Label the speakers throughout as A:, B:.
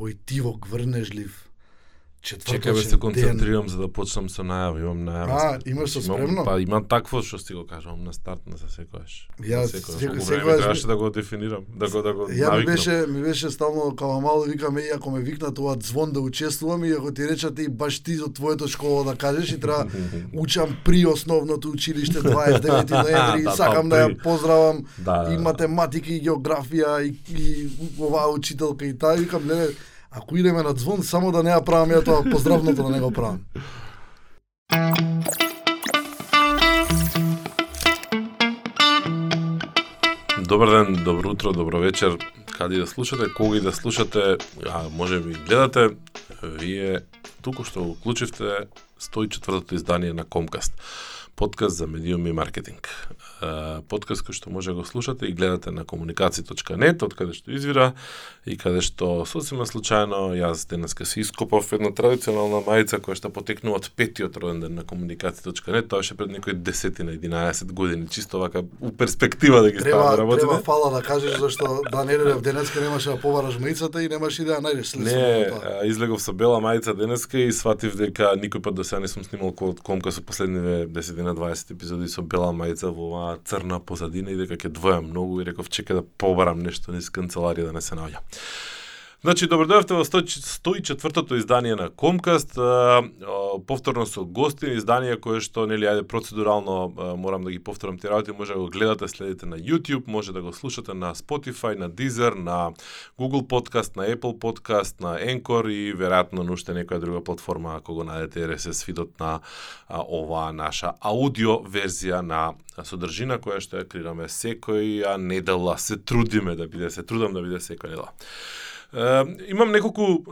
A: Ој тивок врнежлив.
B: Чекај бе се концентрирам за да почнам со најава, имам најава.
A: А, имаш со спремно?
B: Па имам такво што си го кажувам на старт на секојаш.
A: Ја
B: секојаш.
A: секој-
B: Колку време
A: секогаш-
B: требаше да го дефинирам, да го да го
A: Ја ми беше, ми беше стално као мало викаме иако ме викнат ова звон да учествувам и ако ти речат и баш ти од твоето школа да кажеш и треба учам при основното училиште 29 ноември
B: Да,
A: и сакам да
B: па,
A: ја поздравам
B: Да, да,
A: и
B: да.
A: математика и географија и, и оваа учителка и таа викам леле ако идеме на звон само да не ја правам ја тоа поздравното да не го правам.
B: Добар ден, добро утро, добро вечер. Каде да слушате, кога и да слушате, а може би гледате, вие туку што уклучивте 104-то издание на Комкаст. Подкаст за медиуми и маркетинг. Подкаст кој што може да го слушате и гледате на комуникација.нет, од каде што извира и каде што сосема случајно. Јас денеска си ископав една традиционална мајца која што потекнува од петиот роден ден на комуникација.нет, тоа беше пред некои 10 на 11 години, чисто вака у перспектива да ги ставам работите.
A: треба фала да кажеш зашто да не додев денеска немаше да побараш маицата и немаше да ја најдеш след
B: Не, излегов со бела мајца денеска и сватив дека никој пат до сега не сум снимал ко- комка со последниве 10 на 20 епизоди со бела мајца во оваа црна позадина и дека ќе двојам многу и реков чека да побарам нешто низ канцеларија да не се наоѓа. Значи, добро дојавте во 104-тото издание на Комкаст, повторно со гости, издание кое што, нели, ајде, процедурално а, морам да ги повторам ти работи, може да го гледате, следите на YouTube, може да го слушате на Spotify, на Deezer, на Google Podcast, на Apple Podcast, на Anchor и веројатно на уште некоја друга платформа ако го најдете RSS видот на а, оваа наша аудио верзија на содржина која што ја креираме секоја недела, се трудиме да биде, се трудам да биде секоја недела. Имам неколку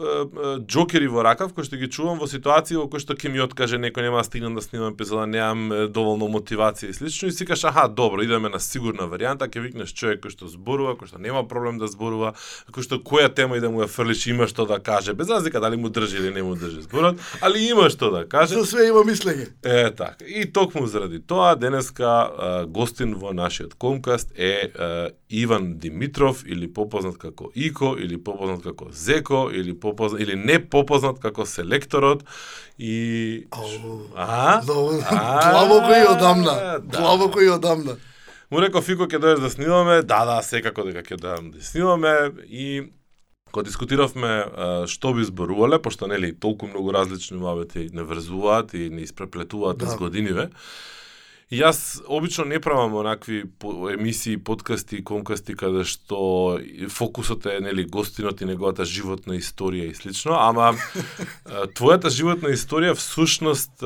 B: џокери во ракав кои што ги чувам во ситуации во кои што ќе ми откаже некој нема да стигнам да снимам епизода, немам доволно мотивација и слично и си кажеш аха, добро, идеме на сигурна варијанта, ќе викнеш човек кој што зборува, кој што нема проблем да зборува, кој што која тема и да му ја фрлиш има што да каже, без разлика дали му држи или не му држи зборот, али има што да каже.
A: За све има мислење.
B: Е, така. И токму заради тоа, денеска гостин во нашиот Комкаст е Иван Димитров, или попознат како Ико, или попознат како Зеко, или попознат, или не попознат како Селекторот. И... А?
A: Длабоко и одамна.
B: да.
A: Длабоко и одамна.
B: Му реков Ико ќе дојдеш да снимаме, да, да, секако дека ќе дојдам да снимаме и кога дискутиравме што би зборувале, пошто нели толку многу различни муабети не врзуваат и не испреплетуваат
A: Да.
B: да. годиниве. И јас обично не правам онакви емисии, подкасти, комкасти каде што фокусот е нели гостинот и неговата животна историја и слично, ама твојата животна историја всушност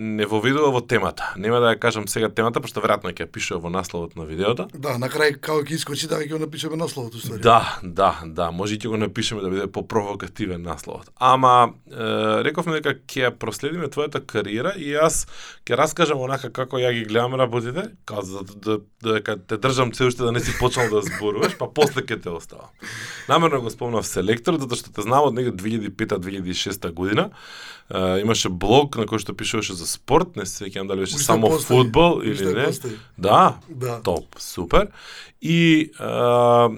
B: не воведува во темата. Нема да ја кажам сега темата, пошто веројатно ќе пишува во насловот на видеото.
A: Да, на крај како ќе искочи да ќе го напишеме насловот уствари.
B: Да, да, да, може и ќе го напишеме да биде попровокативен насловот. Ама е, рековме дека ќе проследиме твојата кариера и јас ќе раскажам онака како ја ги гледам работите, као за да, да, да, дека те држам се уште да не си почнал да зборуваш, па после ќе те оставам. Намерно го спомнав селектор, затоа што те знам од нега 2005-2006 година. Е, имаше блог на кој што пишуваше за спорт, не се сеќавам дали беше
A: Уште
B: само
A: постои.
B: фудбал или
A: Уште
B: не.
A: постои.
B: Да,
A: Да.
B: топ, супер. И а,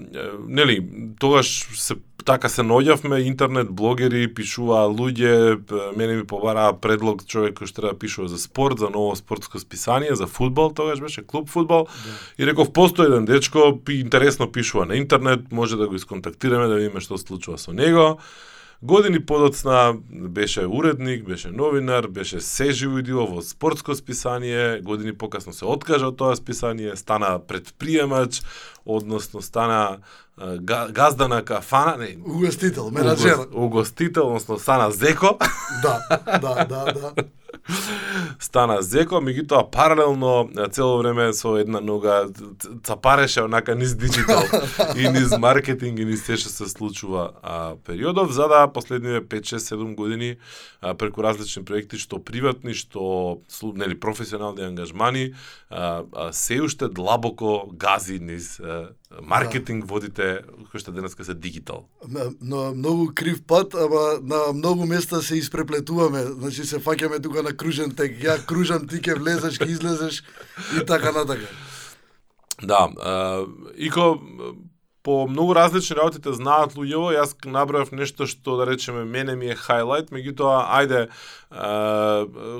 B: нели, тогаш се така се наоѓавме интернет блогери, пишуваа луѓе, мене ми побараа предлог човек кој што треба да пишува за спорт, за ново спортско списание, за фудбал, тогаш беше клуб фудбал.
A: Да.
B: И реков постои еден дечко, интересно пишува на интернет, може да го исконтактираме да видиме што се случува со него. Години подоцна беше уредник, беше новинар, беше се живо и диво во спортско списание, години покасно се откажа од тоа списание, стана предприемач, односно стана газда на кафана, не,
A: Угостител, менаџер.
B: угос- угостител, односно стана зеко,
A: Да, да, да, да.
B: Стана зеко, меѓутоа паралелно цело време со една нога цапареше онака низ диджитал и низ маркетинг и низ се што се случува а, периодов, за да последниве 5, 6, 7 години а, преку различни проекти, што приватни, што нели професионални ангажмани, а, а, се уште длабоко гази низ а, маркетинг водите кој што денеска се дигитал.
A: На, на многу крив пат, ама на многу места се испреплетуваме. Значи се фаќаме тука на кружен тек. Ја кружам, ти ќе влезеш, ќе излезеш и така натака.
B: Да, а, Ико, по многу различни работи те знаат луѓево, јас набројав нешто што да речеме мене ми е хайлайт, меѓутоа ајде е,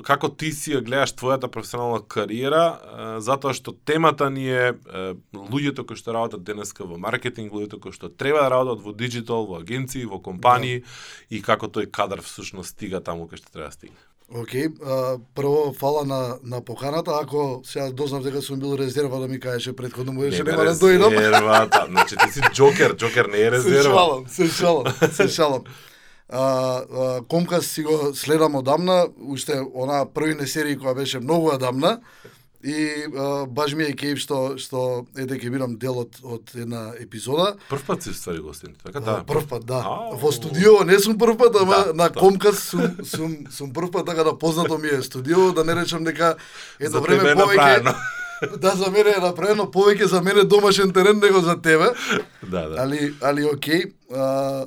B: како ти си ја гледаш твојата професионална кариера, е, затоа што темата ни е, е луѓето кои што работат денеска во маркетинг, луѓето кои што треба да работат во диджитал, во агенции, во компании да. и како тој кадар всушност стига таму кај што треба да стигне.
A: Океј, okay. прво фала на на поканата, ако сега дознав дека сум бил резерва да ми кажеше претходно му реше нема да дојдам.
B: Резервата, значи ти си джокер, джокер не е резерва.
A: Се шалам, се шалам, се шалам. А, а, Комкас си го следам одамна, уште она првине серии која беше многу одамна. И а, баш ми е кејф што што ете ќе бидам дел од, од една епизода.
B: Прв пат си ствари гостин, така да.
A: Прв пат, да. А, Во студио не сум прв пат, ама да, на да. Комкас сум сум сум прв пат така да познато ми е студио, да не речам дека едно време повеќе да за мене е направено повеќе за мене домашен терен него за тебе.
B: Да, да.
A: Али али окей. А,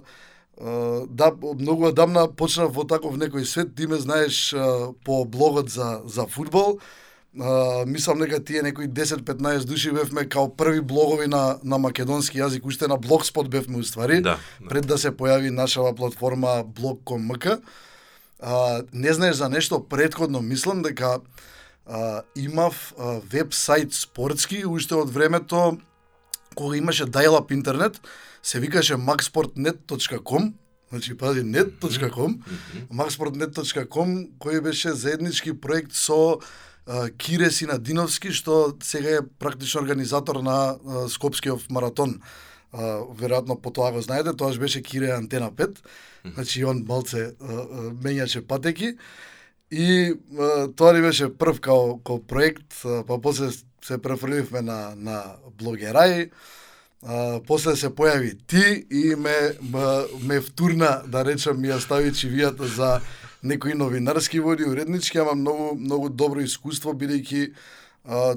A: Uh, да, многу одамна почнав во таков некој свет, ти ме знаеш uh, по блогот за, за фудбал, Uh, мислам дека тие некои 10-15 души бевме као први блогови на, на македонски јазик, уште на Blogspot бевме уствари,
B: да,
A: да. пред да се појави нашава платформа blog.com.mk. Uh, не знаеш за нешто предходно, мислам дека uh, имав uh, веб-сайт спортски уште од времето кога имаше dial-up интернет, се викаше maxsportnet.com, значи пази net.com, maxsportnet.com кој беше заеднички проект со Кире Синадиновски, што сега е практично организатор на Скопскиот маратон. веројатно по тоа го знаете, тоаш беше Кире Антена 5, значи он малце мењаше патеки. И тоа ни беше прв као, као проект, па после се префрливме на, на блогерај, а, после се појави ти и ме, ме, ме втурна, да речам, ми ја стави чивијата за некои новинарски води, уреднички, ама многу многу добро искуство бидејќи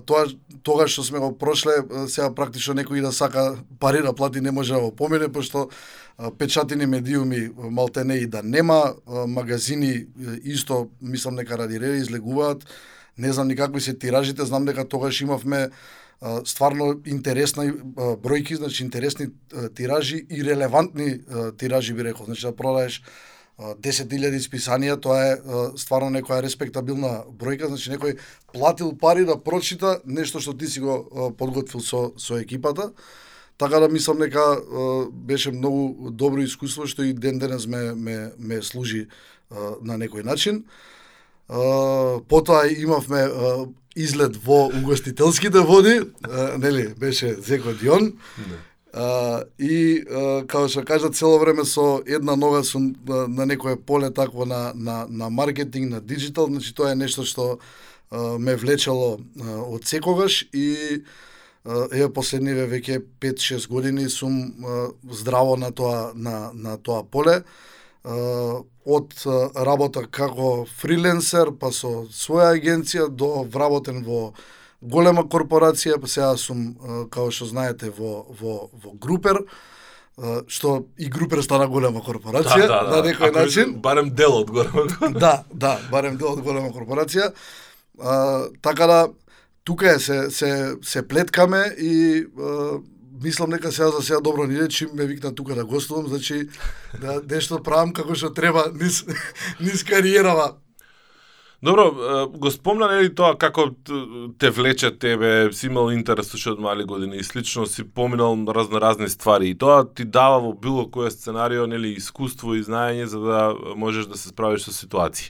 A: тоа тога што сме го прошле, сега практично некој да сака пари да плати не може да го помине, пошто печатени медиуми малте не и да нема, магазини исто мислам нека ради излегуваат, не знам ни какви се тиражите, знам дека тогаш имавме стварно интересни бројки, значи интересни тиражи и релевантни тиражи би рекол, значи да продаеш 10.000 исписанија, тоа е стварно некоја респектабилна бројка, значи некој платил пари да прочита нешто што ти си го подготвил со, со екипата. Така да мислам дека беше многу добро искуство што и ден денес ме, ме, ме служи на некој начин. Потоа имавме излет во угостителските води, нели, беше Зеко Дион. Да А, и а, како што кажа цело време со една нога сум на некое поле такво на, на, на маркетинг, на дигитал, значи тоа е нешто што а, ме влечело а, од секогаш и е последниве веќе 5-6 години сум здраво на тоа на, на тоа поле. Од работа како фриленсер, па со своја агенција до вработен во голема корпорација, па сега сум, како што знаете, во, во, во Групер, што и Групер стана голема корпорација, да, да, да. на некој Ако начин.
B: Барем дел од голема
A: Да, да, барем дел од голема корпорација. А, така да, тука е, се, се, се плеткаме и а, мислам дека сега за сега добро ни речи ме викна тука да гостувам, значи да нешто правам како што треба низ, низ кариерава.
B: Добро, го спомна нели тоа како те влече тебе, си имал интерес уште од мали години и слично си поминал разно разни ствари и тоа ти дава во било кое сценарио нели искуство и знаење за да можеш да се справиш со ситуации.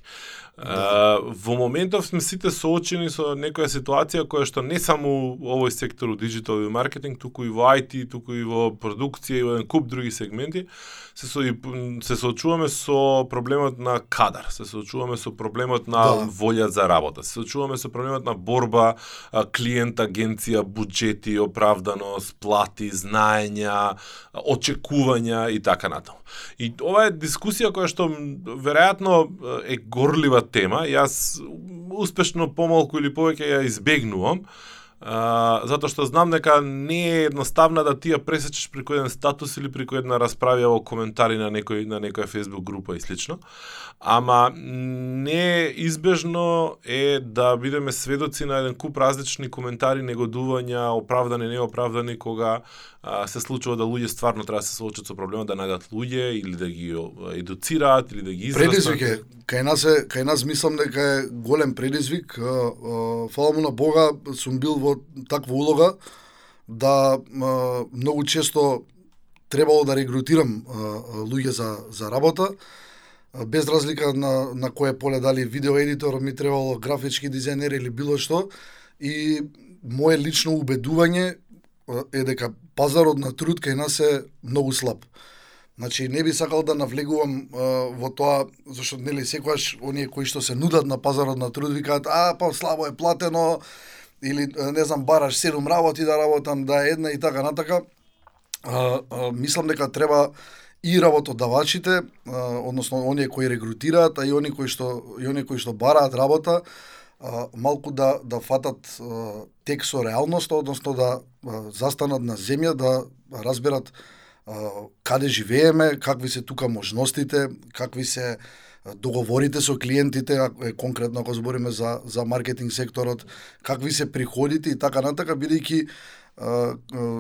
B: Да. во моментов сме сите соочени со некоја ситуација која што не само овој сектор диджитал и маркетинг, туку и во IT, туку и во продукција и во еден куп други сегменти, се со, се соочуваме со проблемот на кадар, се соочуваме со проблемот на да. волја за работа, се соочуваме со проблемот на борба, клиент, агенција, буџети, оправданост, плати, знаења, очекувања и така натаму. И ова е дискусија која што веројатно е горлива тема, јас успешно помалку или повеќе ја избегнувам, А, затоа што знам дека не е едноставна да ти ја пресечеш преку еден статус или преку една расправа во коментари на некој на некоја Facebook група и слично. Ама не избежно е да бидеме сведоци на еден куп различни коментари, негодувања, оправдани, неоправдани кога а, се случува да луѓе стварно треба да се соочат со проблемот да најдат луѓе или да ги едуцираат или да ги израстат.
A: Предизвик е. Кај нас е, кај нас мислам дека е голем предизвик. Фала му на Бога, сум бил во таква улога да многу често требало да регрутирам луѓе за за работа без разлика на на кое поле дали видео едитор ми требало графички дизајнер или било што и мое лично убедување е дека пазарот на труд кај нас е многу слаб. Значи не би сакал да навлегувам а, во тоа зашто нели секогаш оние кои што се нудат на пазарот на труд викаат а па слабо е платено или не знам бараш седум работи да работам да е една и така натака. А, а, мислам дека треба и работодавачите, а, односно оние кои регрутираат, а и оние кои што и оние кои што бараат работа, а, малку да да фатат а, тек со реалноста, односно да а, застанат на земја, да разберат а, каде живееме, какви се тука можностите, какви се договорите со клиентите, конкретно ако збориме за за маркетинг секторот, какви се приходите и така натака, бидејќи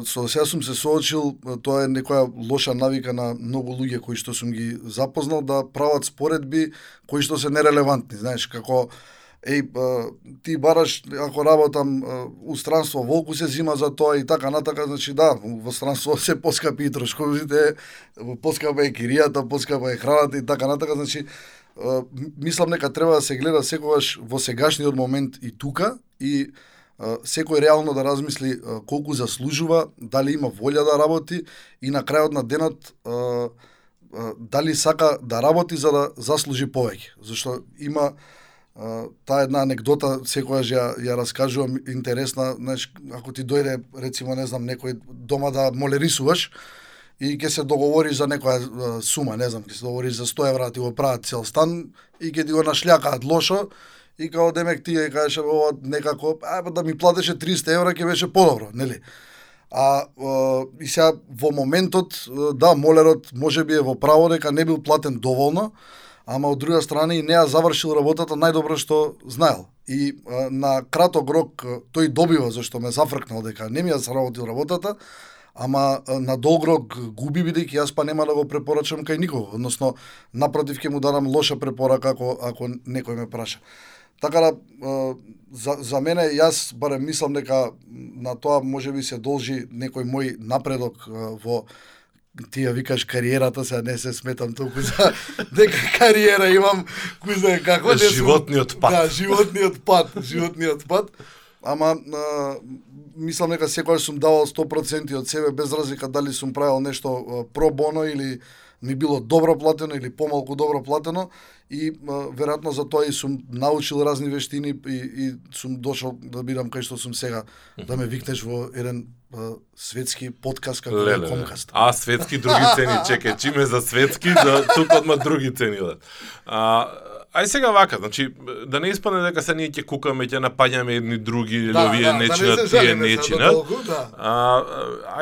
A: со сега сум се соочил, тоа е некоја лоша навика на многу луѓе кои што сум ги запознал да прават споредби кои што се нерелевантни, знаеш, како еј, ти бараш, ако работам у странство, волку се зима за тоа и така натака, значи да, во странство се поскапи и трошковите, поскапа е киријата, поскапа е храната и така натака, значи мислам нека треба да се гледа секогаш во сегашниот момент и тука и секој реално да размисли колку заслужува, дали има волја да работи и на крајот на денот дали сака да работи за да заслужи повеќе. Зашто има таа една анекдота секогаш ја ја раскажувам интересна, знаеш, ако ти дојде рецимо не знам некој дома да молерисуваш и ќе се договори за некоја сума, не знам, ќе се договори за 100 евра да ти го прават цел стан и ќе ти го нашљакаат лошо и као демек ти ја кажеш ова некако, а да ми платеше 300 евра ќе беше подобро, нели? А, а и сега во моментот да молерот можеби е во право дека не бил платен доволно, ама од друга страна и неа завршил работата најдобро што знаел. И а, на краток рок тој добива зашто ме зафркнал дека не ми ја сработил работата, ама на долг рок губи бидејќи јас па нема да го препорачам кај никого, односно напротив ќе му дадам лоша препорака ако ако некој ме праша. Така да за за мене јас барем мислам дека на тоа можеби се должи некој мој напредок во ти ја викаш кариерата, се не се сметам толку за дека кариера имам, кој знае како
B: не животниот пат.
A: Да, животниот пат, животниот пат. Ама а, мислам дека секогаш сум давал 100% од себе без разлика дали сум правил нешто про боно или ми било добро платено или помалку добро платено и веројатно за тоа и сум научил разни вештини и, и сум дошол да бидам кај што сум сега, да ме викнеш во еден светски подкаст како Леле, Комкаст.
B: А, светски други цени, чекај, чиме за светски, да, тука одма други цени. Да. А, Ај сега вака, значи да не испадне дека се ние ќе кукаме, ќе напаѓаме едни други или да, овие да, нечина, да не тие нечина. Да. А,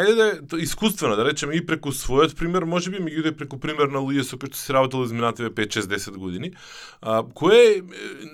B: ајде да искуствено да речеме и преку својот пример, можеби ги преку пример на луѓе со кои што се работело изминативе 5, 6, 10 години. А, кој е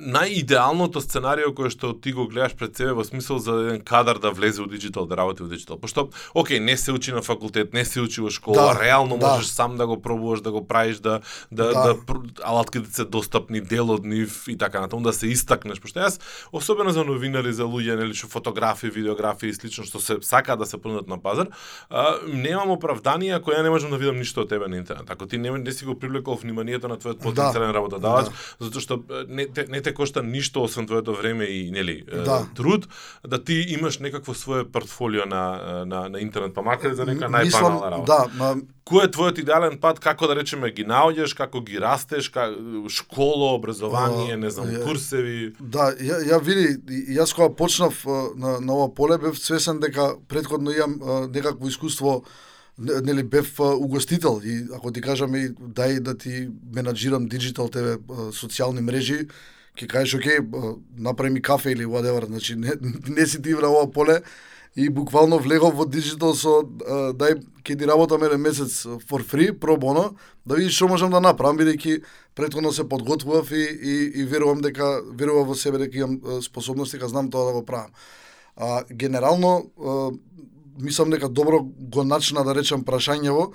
B: најидеалното сценарио кое што ти го гледаш пред себе во смисол за еден кадар да влезе во диджитал, да работи во диджитал? Пошто, окей, не се учи на факултет, не се учи во школа, да, реално да. можеш сам да го пробуваш, да го правиш, да да, да. да алатките се достапни дел од нив и така натаму да се истакнеш, пошто јас особено за новинари, за луѓе нели што фотографии, видеографии и слично што се сака да се понудат на пазар, а, немам оправдание ако ја не можам да видам ништо од тебе на интернет. Ако ти не, не си го привлекол вниманието на твојот потенцијален да. работодавач, да. затоа што не те, не те кошта ништо освен твоето време и нели да. труд да ти имаш некакво свое портфолио на на на интернет, па макар за нека најбанална
A: работа. Да,
B: кој е твојот идеален пат, како да речеме ги наоѓаш, како ги растеш, ка, школа, образование, не знам, курсеви.
A: Да, ја, ја види, јас кога почнав на, на ова поле бев свесен дека предходно имам некакво искуство нели бев угостител. И ако ти кажам и дај да ти менаџирам диджитал тебе социјални мрежи, ќе кажеш окей, направи ми кафе или whatever, значи не, не си ти на ова поле и буквално влегов во дигитал со а, дај ќе ти работам еден месец for free, pro bono, да видиш што можам да направам бидејќи претходно се подготвував и, и, и верувам дека верувам во себе дека имам способности, дека знам тоа да го правам. А, генерално а, мислам дека добро го начна да речам прашањево,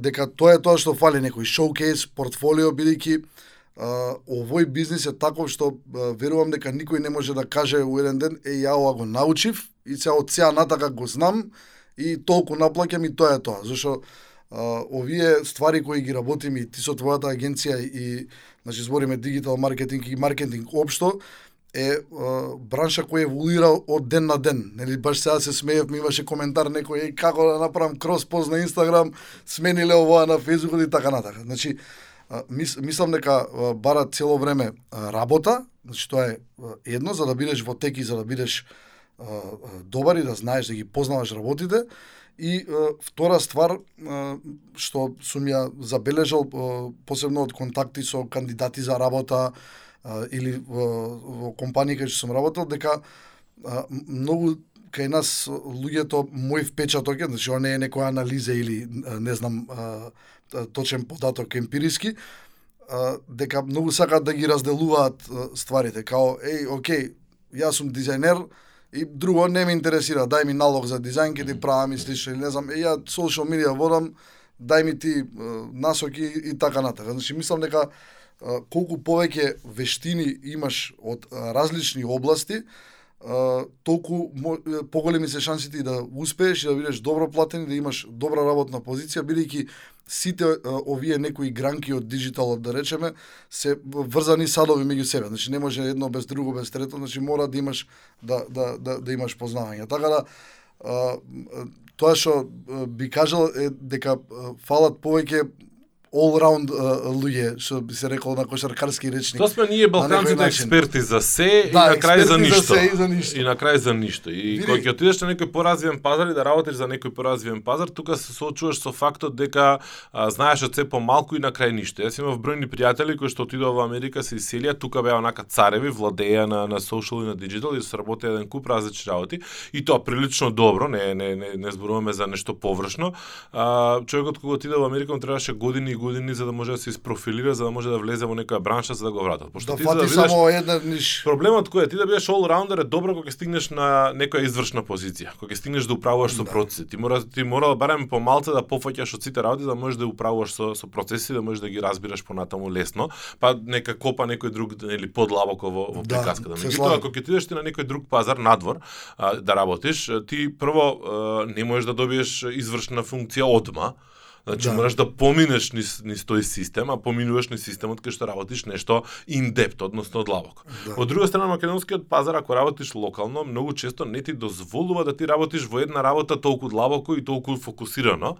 A: дека тоа е тоа што фали некој шоукейс, портфолио бидејќи а, овој бизнис е таков што верувам дека никој не може да каже у еден ден е ја ова го научив и се од сега натака го знам и толку наплаќам и тоа е тоа. Зашо а, овие ствари кои ги работиме и ти со твојата агенција и значи збориме дигитал маркетинг и маркетинг општо е а, бранша која еволуира од ден на ден. Нели баш сега се смеев, ми имаше коментар некој е како да направам кроспоз на Инстаграм, смениле ова на Facebook и така натака. Значи а, мис, мислам дека а, бара цело време а, работа, значи тоа е едно за да бидеш во теки, за да бидеш а, добар и да знаеш да ги познаваш работите. И а, втора ствар а, што сум ја забележал а, посебно од контакти со кандидати за работа а, или во, во кај што сум работел дека а, многу кај нас луѓето мој впечаток е, значи ова не е некоја анализа или не знам а, точен податок емпириски, дека многу сакаат да ги разделуваат стварите, као еј, окей, јас сум дизајнер и друго не ме интересира, дај ми налог за дизајн, ке ти правам и слично, не знам, И ја социјал медија водам, дај ми ти насоки и така натака. Значи мислам дека колку повеќе вештини имаш од различни области, а, толку поголеми се шансите и да успееш и да бидеш добро платен и да имаш добра работна позиција, бидејќи сите а, овие некои гранки од дигиталот да речеме, се врзани садови меѓу себе. Значи не може едно без друго, без трето, значи мора да имаш да да да, да имаш познавање. Така да а, тоа што би кажал е дека фалат повеќе all round луѓе, што би се рекло на кошаркарски речник.
B: Тоа сме ние балканците експерти за се
A: Да,
B: и на крај за
A: за
B: ништо.
A: се и за ништо.
B: И на крај за ништо. И
A: Види-
B: кога ќе отидеш на некој поразвиен пазар и да работиш за некој поразвиен пазар, тука се соочуваш со фактот дека а, знаеш од се помалку и на крај ништо. Јас имав бројни пријатели кои што отидоа во Америка, се иселија, тука беа онака цареви, владеја на на social и на digital и сработеа еден куп различни работи и тоа прилично добро, не не не, не зборуваме за нешто површно. А, човекот кога отиде во Америка му требаше години години за да може да се испрофилира, за да може да влезе во некоја бранша за да го вратат. Пошто
A: да
B: ти
A: фати
B: да бидеш
A: само една ниш.
B: Проблемот кој е ти да бидеш rounder е добро кога ќе стигнеш на некоја извршна позиција, кога ќе стигнеш да управуваш со
A: Да.
B: процеси. Ти мора ти мора барем помалце да пофаќаш од сите работи за да можеш да управуваш со со процеси, да можеш да ги разбираш понатаму лесно, па нека копа некој друг или подлабоко во во
A: Да,
B: приказката.
A: се
B: Меѓутоа кога ќе ти идеш ти на некој друг пазар надвор а, да работиш, ти прво а, не можеш да добиеш извршна функција одма, Значи
A: Да.
B: мораш да поминеш низ, низ тој систем, а поминуваш низ системот кај што работиш нешто индепт, односно длабоко.
A: Да.
B: Од друга страна, македонскиот пазар, ако работиш локално, многу често не ти дозволува да ти работиш во една работа толку длабоко и толку фокусирано,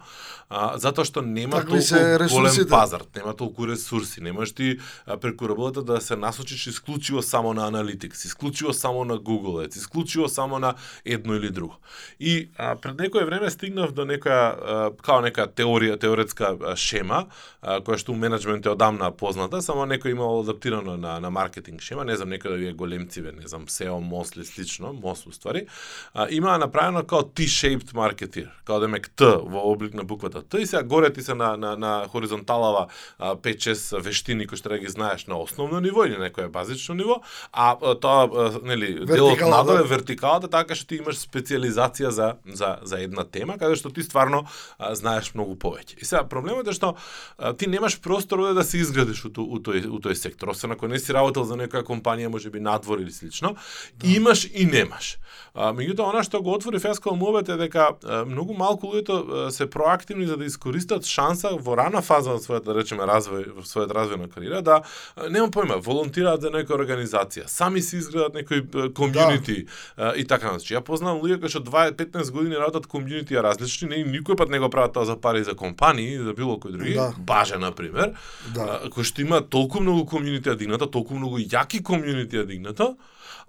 B: а, затоа што нема толку
A: се
B: голем пазар, нема толку ресурси, немаш ти а, преку работата да се насочиш исклучиво само на Analytics, исклучиво само на Google Ads, исклучиво само на едно или друго. И а, пред некое време стигнав до некоја а, као нека теорија, თეორიაც შემა, која што у менеджмент е одамна позната, само некој имал адаптирано на на маркетинг шема, не знам некој да вие големциве, не знам SEO, MOS или слично, MOS уствари, а, имаа направено као T-shaped marketeer, као да мек Т во облик на буквата Т и сега горе ти се на на на хоризонталава 5-6 вештини кои што да ги знаеш на основно ниво или некое базично ниво, а тоа нели делот надоле
A: да.
B: вертикалата така што ти имаш специализација за за за една тема каде што ти стварно а, знаеш многу повеќе. И сега проблемот е што а, ти немаш простор овде да се изградиш у, тој- у тој у тој сектор, освен ако не си работел за некоја компанија, можеби надвор или слично, да. имаш и немаш. А, меѓутоа она што го отвори Фескал Мовет е дека а, многу малку луѓето се проактивни за да искористат шанса во рана фаза на својата да речеме развој во својата развојна кариера да нема појма, волонтираат за некоја организација, сами си изградат некој комјунити да. и така значи. Ја познавам луѓе кои што 20-15 години работат комјунитија различни, не никој пат не го прават тоа за пари за компании, за било кој други,
A: Да.
B: Баже на пример,
A: Да.
B: кој што има толку многу комјунитија дигната, толку многу јаки комјунитија дигната,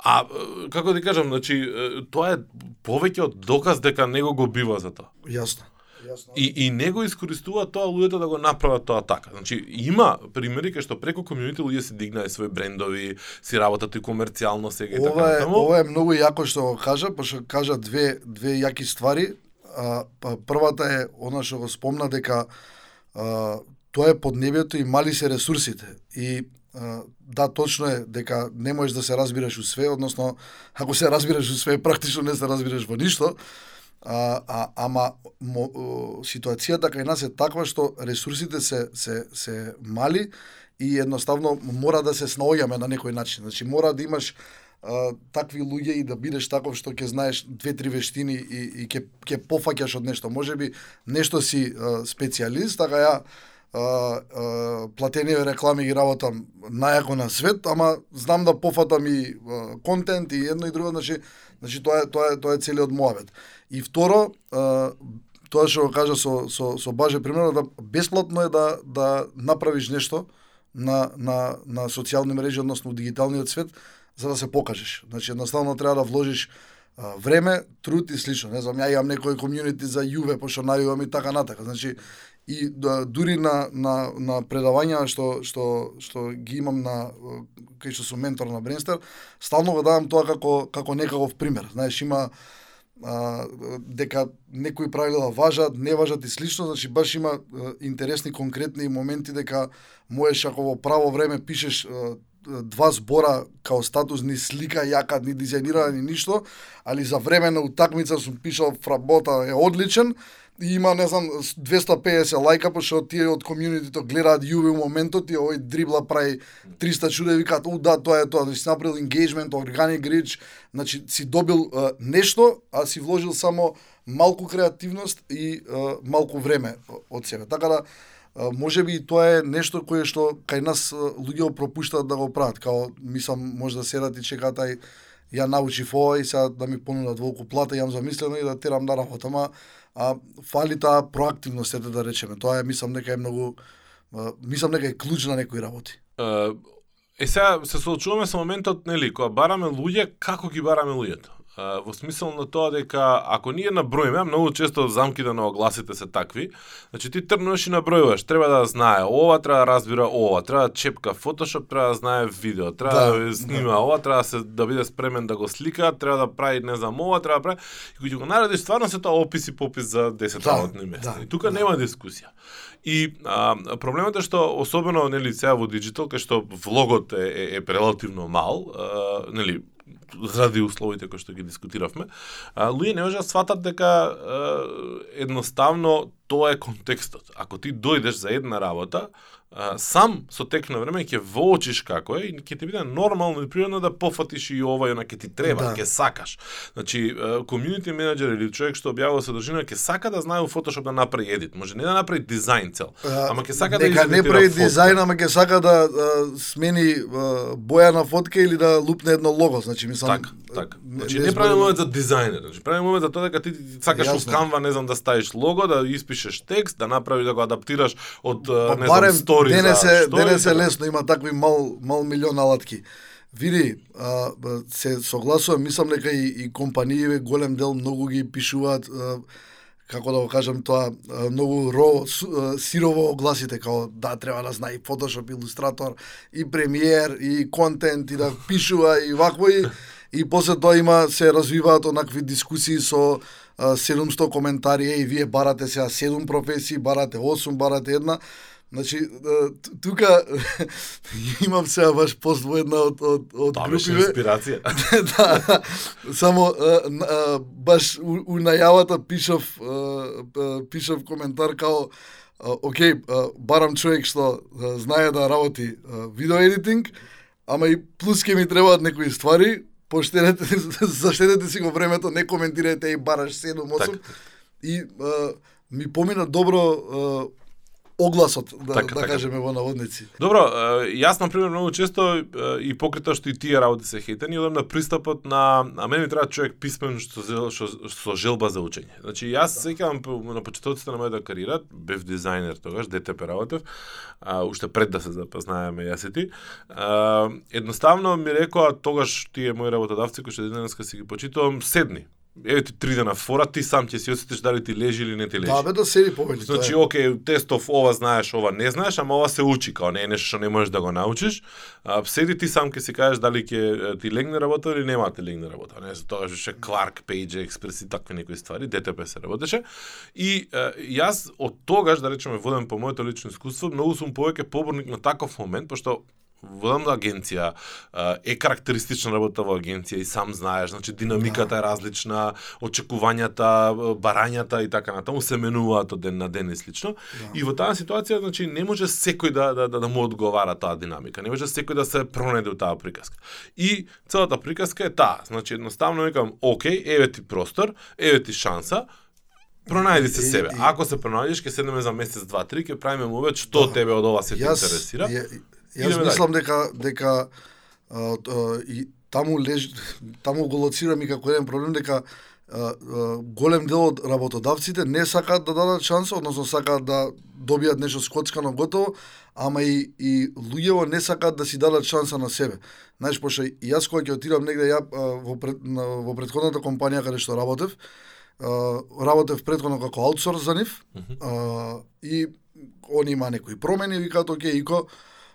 B: а како да ти кажам, значи тоа е повеќе од доказ дека него го бива за тоа.
A: Јасно. Јасно.
B: И, и не го искористува тоа луѓето да го направат тоа така. Значи, има примери кај што преку комјунити луѓе си дигнаа своји брендови, си работат и комерцијално сега и така
A: Ова е,
B: натаму.
A: ова е многу јако што го кажа, пошто кажа две две јаки ствари. А, па првата е она што го спомна дека а, тоа е под небето и мали се ресурсите. И да, точно е дека не можеш да се разбираш у све, односно ако се разбираш у све, практично не се разбираш во ништо. А, а ама мо, ситуацијата кај нас е таква што ресурсите се се се мали и едноставно мора да се снаоѓаме на некој начин. Значи мора да имаш а, такви луѓе и да бидеш таков што ќе знаеш две-три вештини и, и ќе ќе пофаќаш од нешто. Можеби нешто си а, специалист, така ја платени реклами ги работам најако на свет, ама знам да пофатам и а, контент и едно и друго, значи значи тоа е тоа е тоа е целиот моабет. И второ, а, тоа што го кажа со со со Баже примерно да бесплатно е да да направиш нешто на на на социјални мрежи, односно у дигиталниот свет за да се покажеш. Значи едноставно треба да вложиш време, труд и слично. Не знам, ја имам некој комјунити за Јуве, пошто најувам и така натака. Значи и да, дури на на на предавања што што што ги имам на кај што сум ментор на Бренстер, стално го давам тоа како како некаков пример. Знаеш, има а, дека некои правила важат, не важат и слично, значи баш има а, интересни конкретни моменти дека можеш ако во право време пишеш а, два збора као статус ни слика јака, ни дизајнирана, ни ништо, али за време на утакмица сум пишал фработа е одличен, има, не знам, 250 лајка, па пошто тие од комјунитито гледаат Јуве у моментот и овој дрибла прави 300 чуде викаат, у да, тоа е тоа, значи си направил engagement, organic reach, значи си добил а, нешто, а си вложил само малку креативност и а, малку време од себе. Така да, може би и тоа е нешто кое што кај нас луѓето луѓе пропуштаат да го прават, као мислам може да седат и чекаат ај ја научив ова и сега да ми понудат волку плата, јам замислено и да терам на работа, ама а, фали таа проактивност, ете да речеме. Тоа е, мислам, дека е многу, а, мислам дека е клуч на некои работи.
B: Е, Е сега се соочуваме со моментот, нели, кога бараме луѓе, како ги бараме луѓето? Во смисол на тоа дека ако ние наброиме, многу често замките на огласите се такви, значи ти тргнуваш и набројуваш, треба да знае ова, треба да разбира ова, треба да чепка Photoshop, треба да знае видео, треба да,
A: Да,
B: да снима ова, треба да се да биде спремен да го слика, треба да прави не знам ова, треба да прави и кога го наредиш стварно се тоа опис и попис за 10
A: Да,
B: работни места.
A: да,
B: и тука
A: да.
B: нема дискусија. И а, проблемот е што особено нели сега во диджитал кај што влогот е, е, е релативно мал, а, нели заради условите кои што ги дискутиравме, а, луѓе не можат да сватат дека а, едноставно тоа е контекстот. Ако ти дојдеш за една работа, а, сам со тек на време ќе воочиш како е и ќе ти биде нормално и природно да пофатиш и ова и она ќе ти треба,
A: да.
B: ќе сакаш. Значи, комјунити менеджер или човек што објавува содржина ќе сака да знае во Photoshop да направи едит. Може не да направи дизајн цел,
A: а,
B: ама ќе сака да
A: да не прави дизајн, ама ќе сака да а, смени а, боја на фотка или да лупне едно лого, значи мислам.
B: Така, така. Значи
A: не,
B: не прави момент за дизајнер, значи прави момент за тоа дека ти сакаш во Canva, не знам, да ставиш лого, да испишеш текст, да направиш да го адаптираш од
A: па,
B: не знам 100 говори
A: денес
B: за
A: е,
B: што
A: Денес е лесно, има такви мал, мал милион алатки. Види, а, се согласувам, мислам дека и, и компаниите голем дел многу ги пишуваат а, како да го кажам тоа, многу ро, сирово огласите, како да, треба да знае и фотошоп, илустратор, и премиер, и контент, и да пишува, и вакво, и, и после тоа има, се развиваат онакви дискусии со 700 коментари, и вие барате сега 7 професии, барате 8, барате една, Значи, тука имам сега баш пост во една од, од, од
B: беше
A: групиве.
B: инспирација.
A: да, само а, а, баш у, у најавата пишав а, пишав коментар као а, барам човек што знае да работи видео едитинг, ама и плюс ке ми требаат некои ствари, поштедете, заштедете си го времето, не коментирате и бараш 7-8
B: Така.
A: и а, ми помина добро огласот, да,
B: Така,
A: да
B: така.
A: кажеме во наводници.
B: Добро, јас на пример многу често и покрита што и тие работи се хейтени, одам на пристапот на а мене ми треба човек писмен што зел- што со желба за учење. Значи јас се сеќавам на почетоците на мојата кариера, бев дизајнер тогаш, ДТП работев, а, уште пред да се запознаеме јас и ти. А, едноставно ми рекоа тогаш тие мои работодавци кои што денеска си ги почитувам, седни еве ти три дена фора, ти сам ќе си осетиш дали ти лежи или не ти лежи.
A: Да, бе, да седи повели.
B: Значи,
A: тоа е.
B: окей, тестов ова знаеш, ова не знаеш, ама ова се учи, као не е нешто што не можеш да го научиш. А, седи ти сам ќе си кажеш дали ќе ти легне работа или нема да ти легне работа. Не, за тоа беше Clark, Page, Express и такви некои ствари, ДТП се работеше. И е, јас од тогаш, да речеме, воден по моето лично искуство, многу сум повеќе поборник на таков момент, пошто водам да агенција, е карактеристична работа во агенција и сам знаеш, значи динамиката е различна, очекувањата, барањата и така натаму се менуваат од ден на ден и слично. И во таа ситуација, значи не може секој да да, да, да му одговара таа динамика, не може секој да се пронајде у таа приказка. И целата приказка е таа, значи едноставно викам, окей, еве ти простор, еве ти шанса, Пронајди се себе. Ако се пронајдеш, ќе седнеме за месец, два, три, ќе правиме мувет што
A: Да.
B: тебе од ова се те интересира.
A: Јас
B: дале.
A: мислам дека дека а, а, и таму леж таму го лоцирам и како еден проблем дека а, а, голем дел од работодавците не сакаат да дадат шанса, односно сакаат да добијат нешто скоцкано готово, ама и, и луѓево не сакаат да си дадат шанса на себе. Знаеш, пошто јас кога ќе отидам негде ја а, во пред, на, во претходната компанија каде што работев, работев претходно како аутсорс за нив а, и они има некои промени, викаат, окей, ико,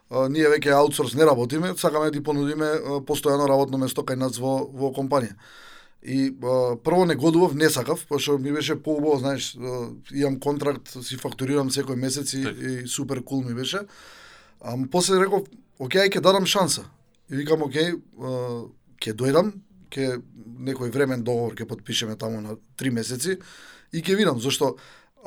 A: ние веќе аутсорс не работиме, сакаме да ти понудиме а, постојано работно место кај нас во, во компанија. И а, прво не годував, не сакав, пошто ми беше поубаво, знаеш, а, имам контракт, си фактурирам секој месец и, и супер кул ми беше. Ама после реков, окей, ќе дадам шанса. И викам, окей, а, ќе дојдам, ќе некој времен договор ќе подпишеме таму на три месеци и ќе видам зашто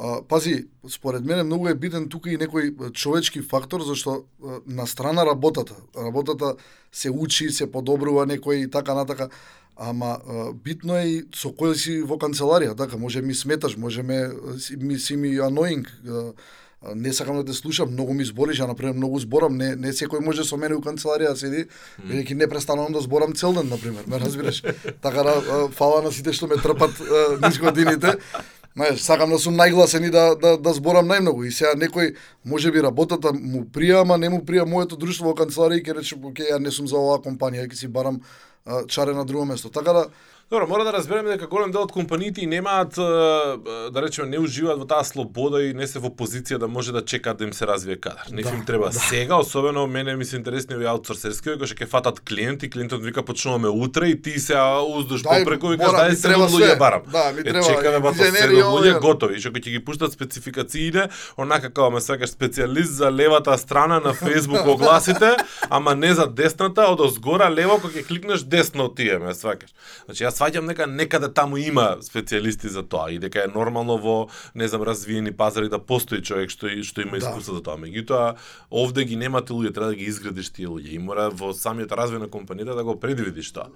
A: а, пази, според мене многу е битен тука и некој а, човечки фактор зашто а, на страна работата, работата се учи, се подобрува некој и така натака, ама а, битно е и со кој си во канцеларија, така? Може ми сметаш, може ме ми си ми annoying, а, а, не сакам да те слушам, многу ми збориш, ја например многу зборам, не не секој може со мене у канцеларија да седи, бидејќи не престанувам да зборам цел ден например, ме разбираш. така да а, фала на сите што ме трпат а, низ годините. Знаеш, сакам да сум најгласен и да, да, да зборам најмногу. И сега некој, може би работата му прија, ама не му прија моето друштво во канцеларија и ќе рече, окей, ја не сум за оваа компанија, ќе си барам а, чаре на друго место. Така да,
B: Добро, мора да разбереме дека голем дел од компаниите немаат е, е, да речеме не уживаат во таа слобода и не се во позиција да може да чекаат да им се развие кадар. Не
A: Да,
B: им треба
A: да.
B: сега, особено мене ми се интересни овие аутсорсерски, кои што ќе фатат клиент и клиентот вика почнуваме утре и ти се уздуш попреку и кажеш дај се
A: треба
B: луѓе барам.
A: Да, ми
B: Е,
A: треба
B: чекаме бато седум луѓе готови, што ќе ги пуштат спецификациите, онака како ме сваќаш специјалист за левата страна на Facebook огласите, ама не за десната, од озгора лево кога ќе кликнеш десно тие ме сваќаш. Значи јас сваќам дека некаде таму има специјалисти за тоа и дека е нормално во не знам развиени пазари да постои човек што што има
A: Да.
B: искуство за тоа. Меѓутоа овде ги немате луѓе, треба да ги изградиш тие луѓе и мора во самиот развој на компанијата да го предвидиш тоа.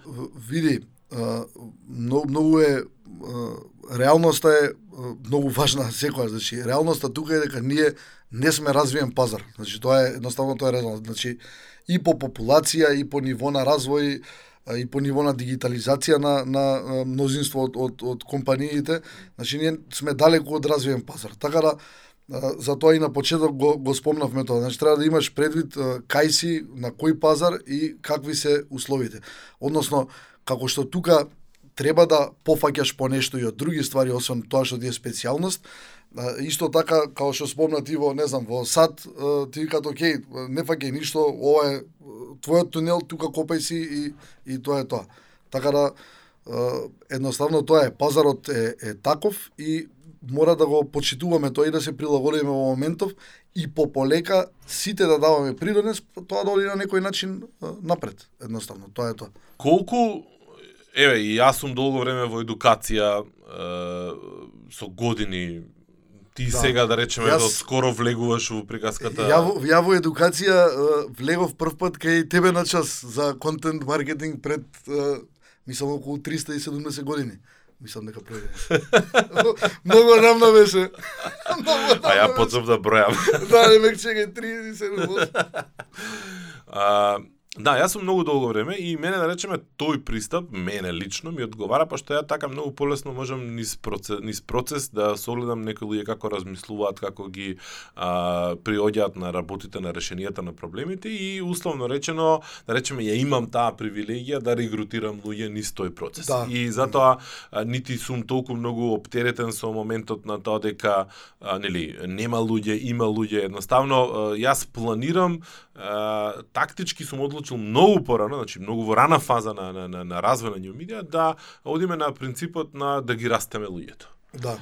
A: види, многу, многу е, реалноста е многу важна секојаш, значи, реалноста тука е дека ние не сме развиен пазар. Значи, тоа е, едноставно тоа е реалност. Значи, и по популација, и по ниво на развој, и по ниво на дигитализација на, на мнозинство од, од, од компаниите, значи ние сме далеку од развиен пазар. Така да, а, затоа и на почеток го, го спомнавме тоа. Значи треба да имаш предвид кај си, на кој пазар и какви се условите. Односно, како што тука треба да пофаќаш по нешто и од други ствари, освен тоа што ти е специјалност, исто така, како што спомна ти во, не знам, во САД, ти викат, окей, не фаќај ништо, ова е твојот тунел, тука копај си и, и тоа е тоа. Така да, едноставно тоа е, пазарот е, е таков и мора да го почитуваме тоа и да се прилагодиме во моментов и пополека сите да даваме придонес, тоа да оди на некој начин напред, едноставно, тоа е тоа.
B: Колку еве и јас сум долго време во едукација е, со години ти
A: Да.
B: сега да речеме
A: Јас-
B: до скоро влегуваш во приказката.
A: Ја, во- ја во едукација влегов прв пат кај тебе на час за контент маркетинг пред мислам околу 370 години. Мислам дека пројде. Многу рамна беше.
B: А ја почнав да бројам.
A: Да, не ме чекај 37
B: а, Да, јас сум многу долго време и мене да речеме тој пристап мене лично ми одговара пошто ја така многу полесно можам низ процес, низ процес да согледам некои луѓе како размислуваат, како ги а, приоѓаат на работите на решенијата на проблемите и условно речено да речеме ја имам таа привилегија да регрутирам луѓе низ тој процес.
A: Да.
B: И затоа а, нити сум толку многу оптеретен со моментот на тоа дека а, нели нема луѓе, има луѓе, едноставно а, јас планирам а, тактички сум одлучил многу порано, значи многу во рана фаза на на на, на развој на New Media да одиме на принципот на да ги растеме луѓето.
A: Да.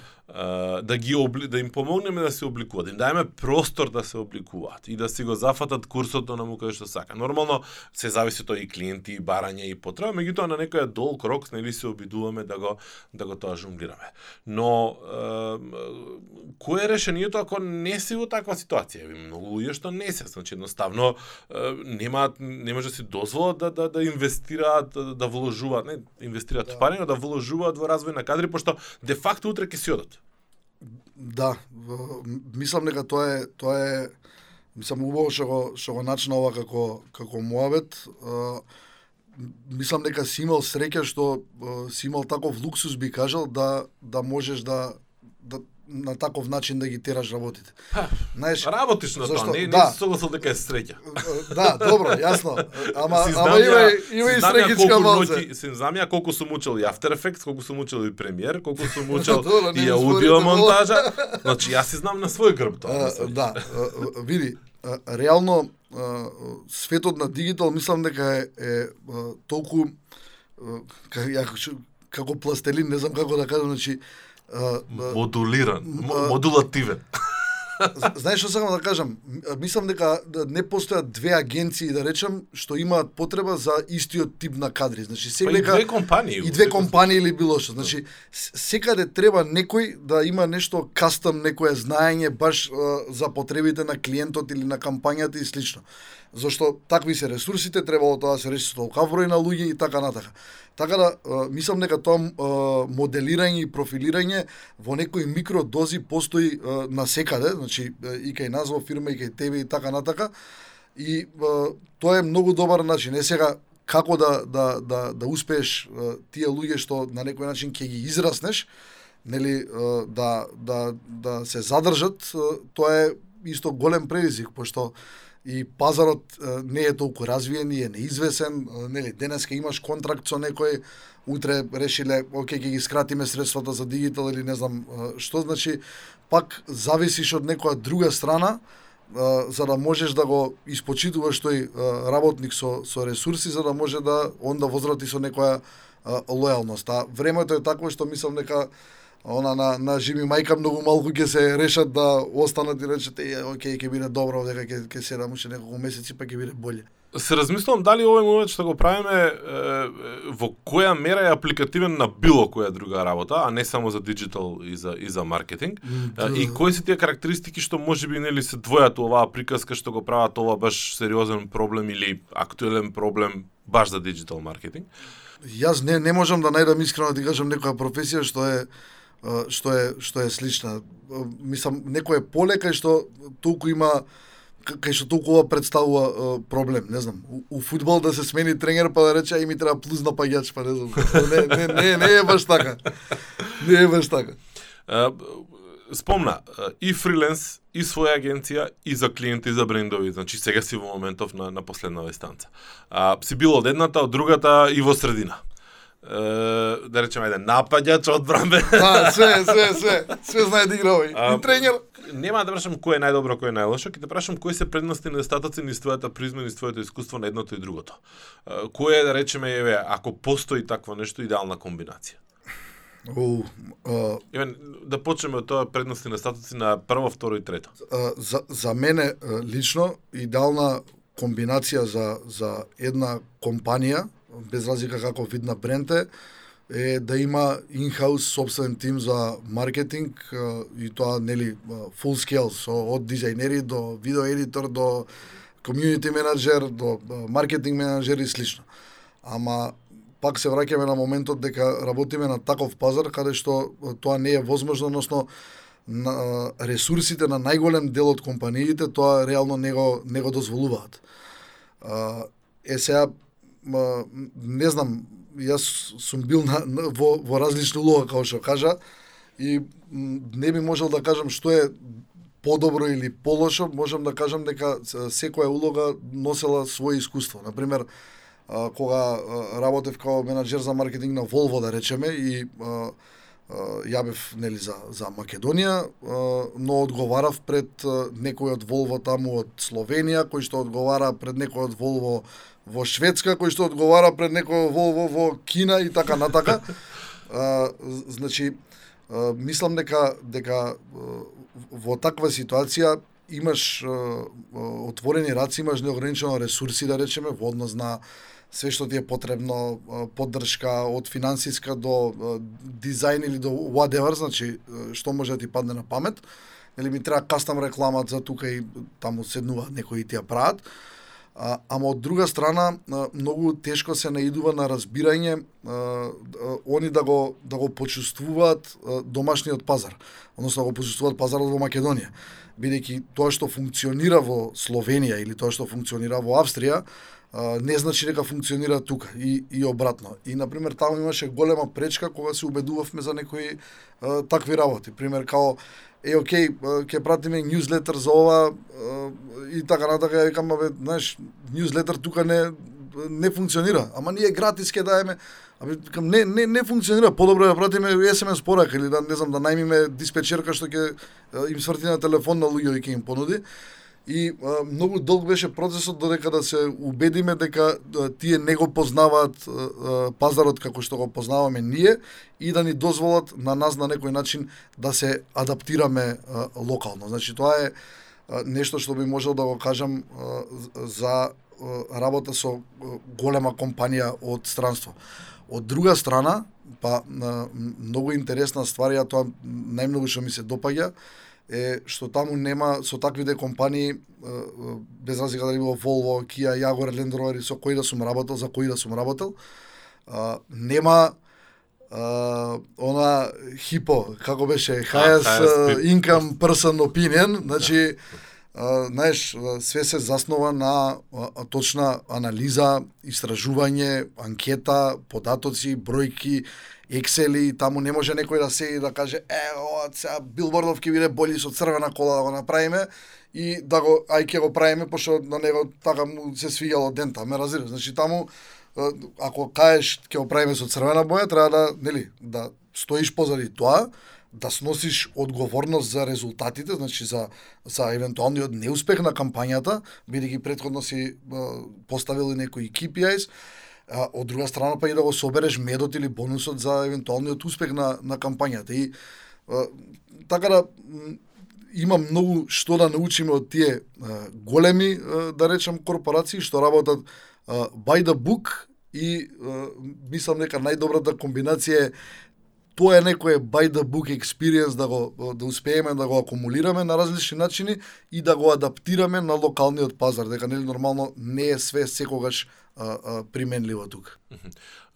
B: Да ги обли, да им помогнеме да се обликуваат, да им даеме простор да се обликуваат и да си го зафатат курсот на му кај што сака. Нормално се зависи тоа и клиенти, и барање и потреба, меѓутоа на некоја дол крок нели се обидуваме да го да го тоа жонглираме. Но е, кое е решението ако не си во таква ситуација? Ви многу луѓе што не се, значи едноставно е, немаат не може да си дозволат да да да инвестираат, да, да вложуваат, не инвестираат да. пари, но да вложуваат во развој на кадри пошто де факто утре ќе си одат.
A: Да, мислам дека тоа е тоа е мислам убаво што го што го начна ова како како муавет. мислам дека си имал среќа што си имал таков луксус би кажал да да можеш да да на таков начин да ги тераш работите. Знаеш,
B: Работиш на
A: Зашто?
B: тоа, не, не
A: Да.
B: се согласил дека е среќа.
A: да, добро, јасно. Ама
B: Си
A: ама има има и среќичка малце.
B: Си знам колку сум учел и After Effects, колку сум учел и Premiere, колку сум учел
A: Добро, не
B: и аудио монтажа. Значи јас си знам на свој грб тоа.
A: А, да, види, реално светот на дигитал мислам дека е, е толку а, ка- ја, ш- како пластелин, не знам како да кажам, значи
B: Модулиран, модулативен.
A: Знаеш што сакам да кажам? Мислам дека да не постојат две агенции, да речем, што имаат потреба за истиот тип на кадри. Значи,
B: Па и две компании.
A: и две компании или било што. Значи, с- секаде треба некој да има нешто кастом, некое знаење баш за потребите на клиентот или на кампањата и слично. Зошто такви се ресурсите, требало тоа да се реши со толкав број на луѓе и така натака. Така да, а, мислам дека тоа моделирање и профилирање во некои микродози постои а, на секаде, значи и кај нас во фирма, и кај тебе и така натака. И тоа е многу добар начин. Е сега како да да да да успееш тие луѓе што на некој начин ќе ги израснеш, нели да да да се задржат, тоа е исто голем предизвик пошто и пазарот не е толку развиен и е неизвесен, нели денеска имаш контракт со некој, утре решиле, оке ќе ги скратиме средствата за дигитал или не знам што, значи пак зависиш од некоја друга страна за да можеш да го испочитуваш тој работник со со ресурси за да може да он да возврати со некоја лојалност. А времето е такво што мислам дека она на на Жими мајка многу малку ќе се решат да останат и речат е окей ќе биде добро овдека ќе ќе седам уште неколку месеци па ќе биде боле.
B: Се размислувам дали овој момент што го правиме е, во која мера е апликативен на било која друга работа, а не само за диджитал и за и за маркетинг.
A: да.
B: И кои се тие карактеристики што можеби нели се двојат оваа приказка што го прават ова баш сериозен проблем или актуелен проблем баш за диджитал маркетинг?
A: Јас не не можам да најдам искрено да ти кажам некоја професија што е што е што е слична. Мислам некој е полека и што толку има кај што толку ова представува проблем, не знам. У, у фудбал да се смени тренер па да рече ај ми треба плюс напаѓач, па не знам. Не не не не е баш така. Не е баш така.
B: Спомна, и фриленс, и своја агенција, и за клиенти, и за брендови. Значи, сега си во моментов на, на последна вестанца. А, си бил од едната, од другата и во средина. Да речеме, ајде, напаѓач, одбранбен.
A: Да, све, све, све. Све знае да игра овој. И тренер.
B: Нема да прашам кој е најдобро, кој е најлошо, ќе те прашам кои се предности и недостатоци низ твојата призма, низ твоето искуство на едното и другото. Кој е, да речеме, еве, ако постои такво нешто, идеална комбинација?
A: Оу, а,
B: Еве, да почнеме од тоа предности и недостатоци на прво, второ и трето.
A: А, за, за мене лично идеална комбинација за за една компанија без разлика како вид на бренд е е да има инхаус собствен тим за маркетинг и тоа нели full scale со од дизајнери до видео едитор до community менеджер до маркетинг менеджер и слично. Ама пак се враќаме на моментот дека работиме на таков пазар каде што тоа не е возможно, односно на ресурсите на најголем дел од компаниите тоа реално не го не го дозволуваат. Е сега не знам, јас сум бил на, на, во, во различни улога, како што кажа, и не би можел да кажам што е подобро или полошо, можам да кажам дека секоја улога носела своје искуство. Например, кога работев како менаџер за маркетинг на Volvo, да речеме, и ја бев нели за за Македонија, но одговарав пред некој од Volvo таму од Словенија, кој што одговара пред некој од Volvo во Шведска, кој што одговара пред некој од Volvo во Кина и така натака. А, значи, а, мислам дека дека а, во таква ситуација имаш а, а, отворени раци, имаш неограничено ресурси, да речеме, во однос на све што ти е потребно, поддршка од финансиска до дизајн или до whatever, значи што може да ти падне на памет. Нели ми треба кастам реклама за тука и таму седнуваат некои и ти ја прават. А, ама од друга страна многу тешко се наидува на разбирање а, а, они да го да го почувствуваат домашниот пазар, односно да го почувствуваат пазарот во Македонија. Бидејќи тоа што функционира во Словенија или тоа што функционира во Австрија, не значи дека функционира тука и, и обратно. И, например, таму имаше голема пречка кога се убедувавме за некои а, такви работи. Пример, као, е, окей, ќе пратиме ньюзлетер за ова и така натака, ја викам, бе, знаеш, ньюзлетер тука не не функционира, ама ние гратис ќе даеме, абе, кам, не, не, не функционира, подобро ја да пратиме SMS порака или да, не знам, да најмиме диспечерка што ќе им сврти на телефон на луѓе и ќе им понуди. И а, многу долг беше процесот додека да се убедиме дека а, тие не го познаваат а, а, пазарот како што го познаваме ние и да ни дозволат на нас на некој начин да се адаптираме а, локално. Значи тоа е а, нешто што би можел да го кажам а, за а, работа со а, голема компанија од странство. Од друга страна, па а, многу интересна ствар, ја тоа најмногу што ми се допаѓа, е што таму нема со таквите компании без разлика дали било Volvo, Kia, Jaguar, Land Rover со кои да сум работел, за кои да сум работел, нема а, она хипо, како беше, highest uh, income person opinion, значи, а, знаеш, све се заснова на а, точна анализа, истражување, анкета, податоци, бројки, Excel таму не може некој да се да каже е, ова сега билбордов ќе биде бољи со црвена кола да го направиме и да го ај ќе го правиме пошто на него така му се свиѓало дента, ме разбираш. Значи таму ако кажеш ќе го правиме со црвена боја, треба да, нели, да стоиш позади тоа, да сносиш одговорност за резултатите, значи за за евентуалниот неуспех на кампањата, бидејќи претходно си поставил некои KPIs, а, од друга страна па и да го собереш медот или бонусот за евентуалниот успех на на кампањата. И а, така да има многу што да научиме од тие а, големи а, да речам, корпорации што работат а, by the book и а, мислам дека најдобрата комбинација е тоа е некој by the book experience да го да успееме да го акумулираме на различни начини и да го адаптираме на локалниот пазар, дека нели нормално не е све секогаш а, а, применливо тука.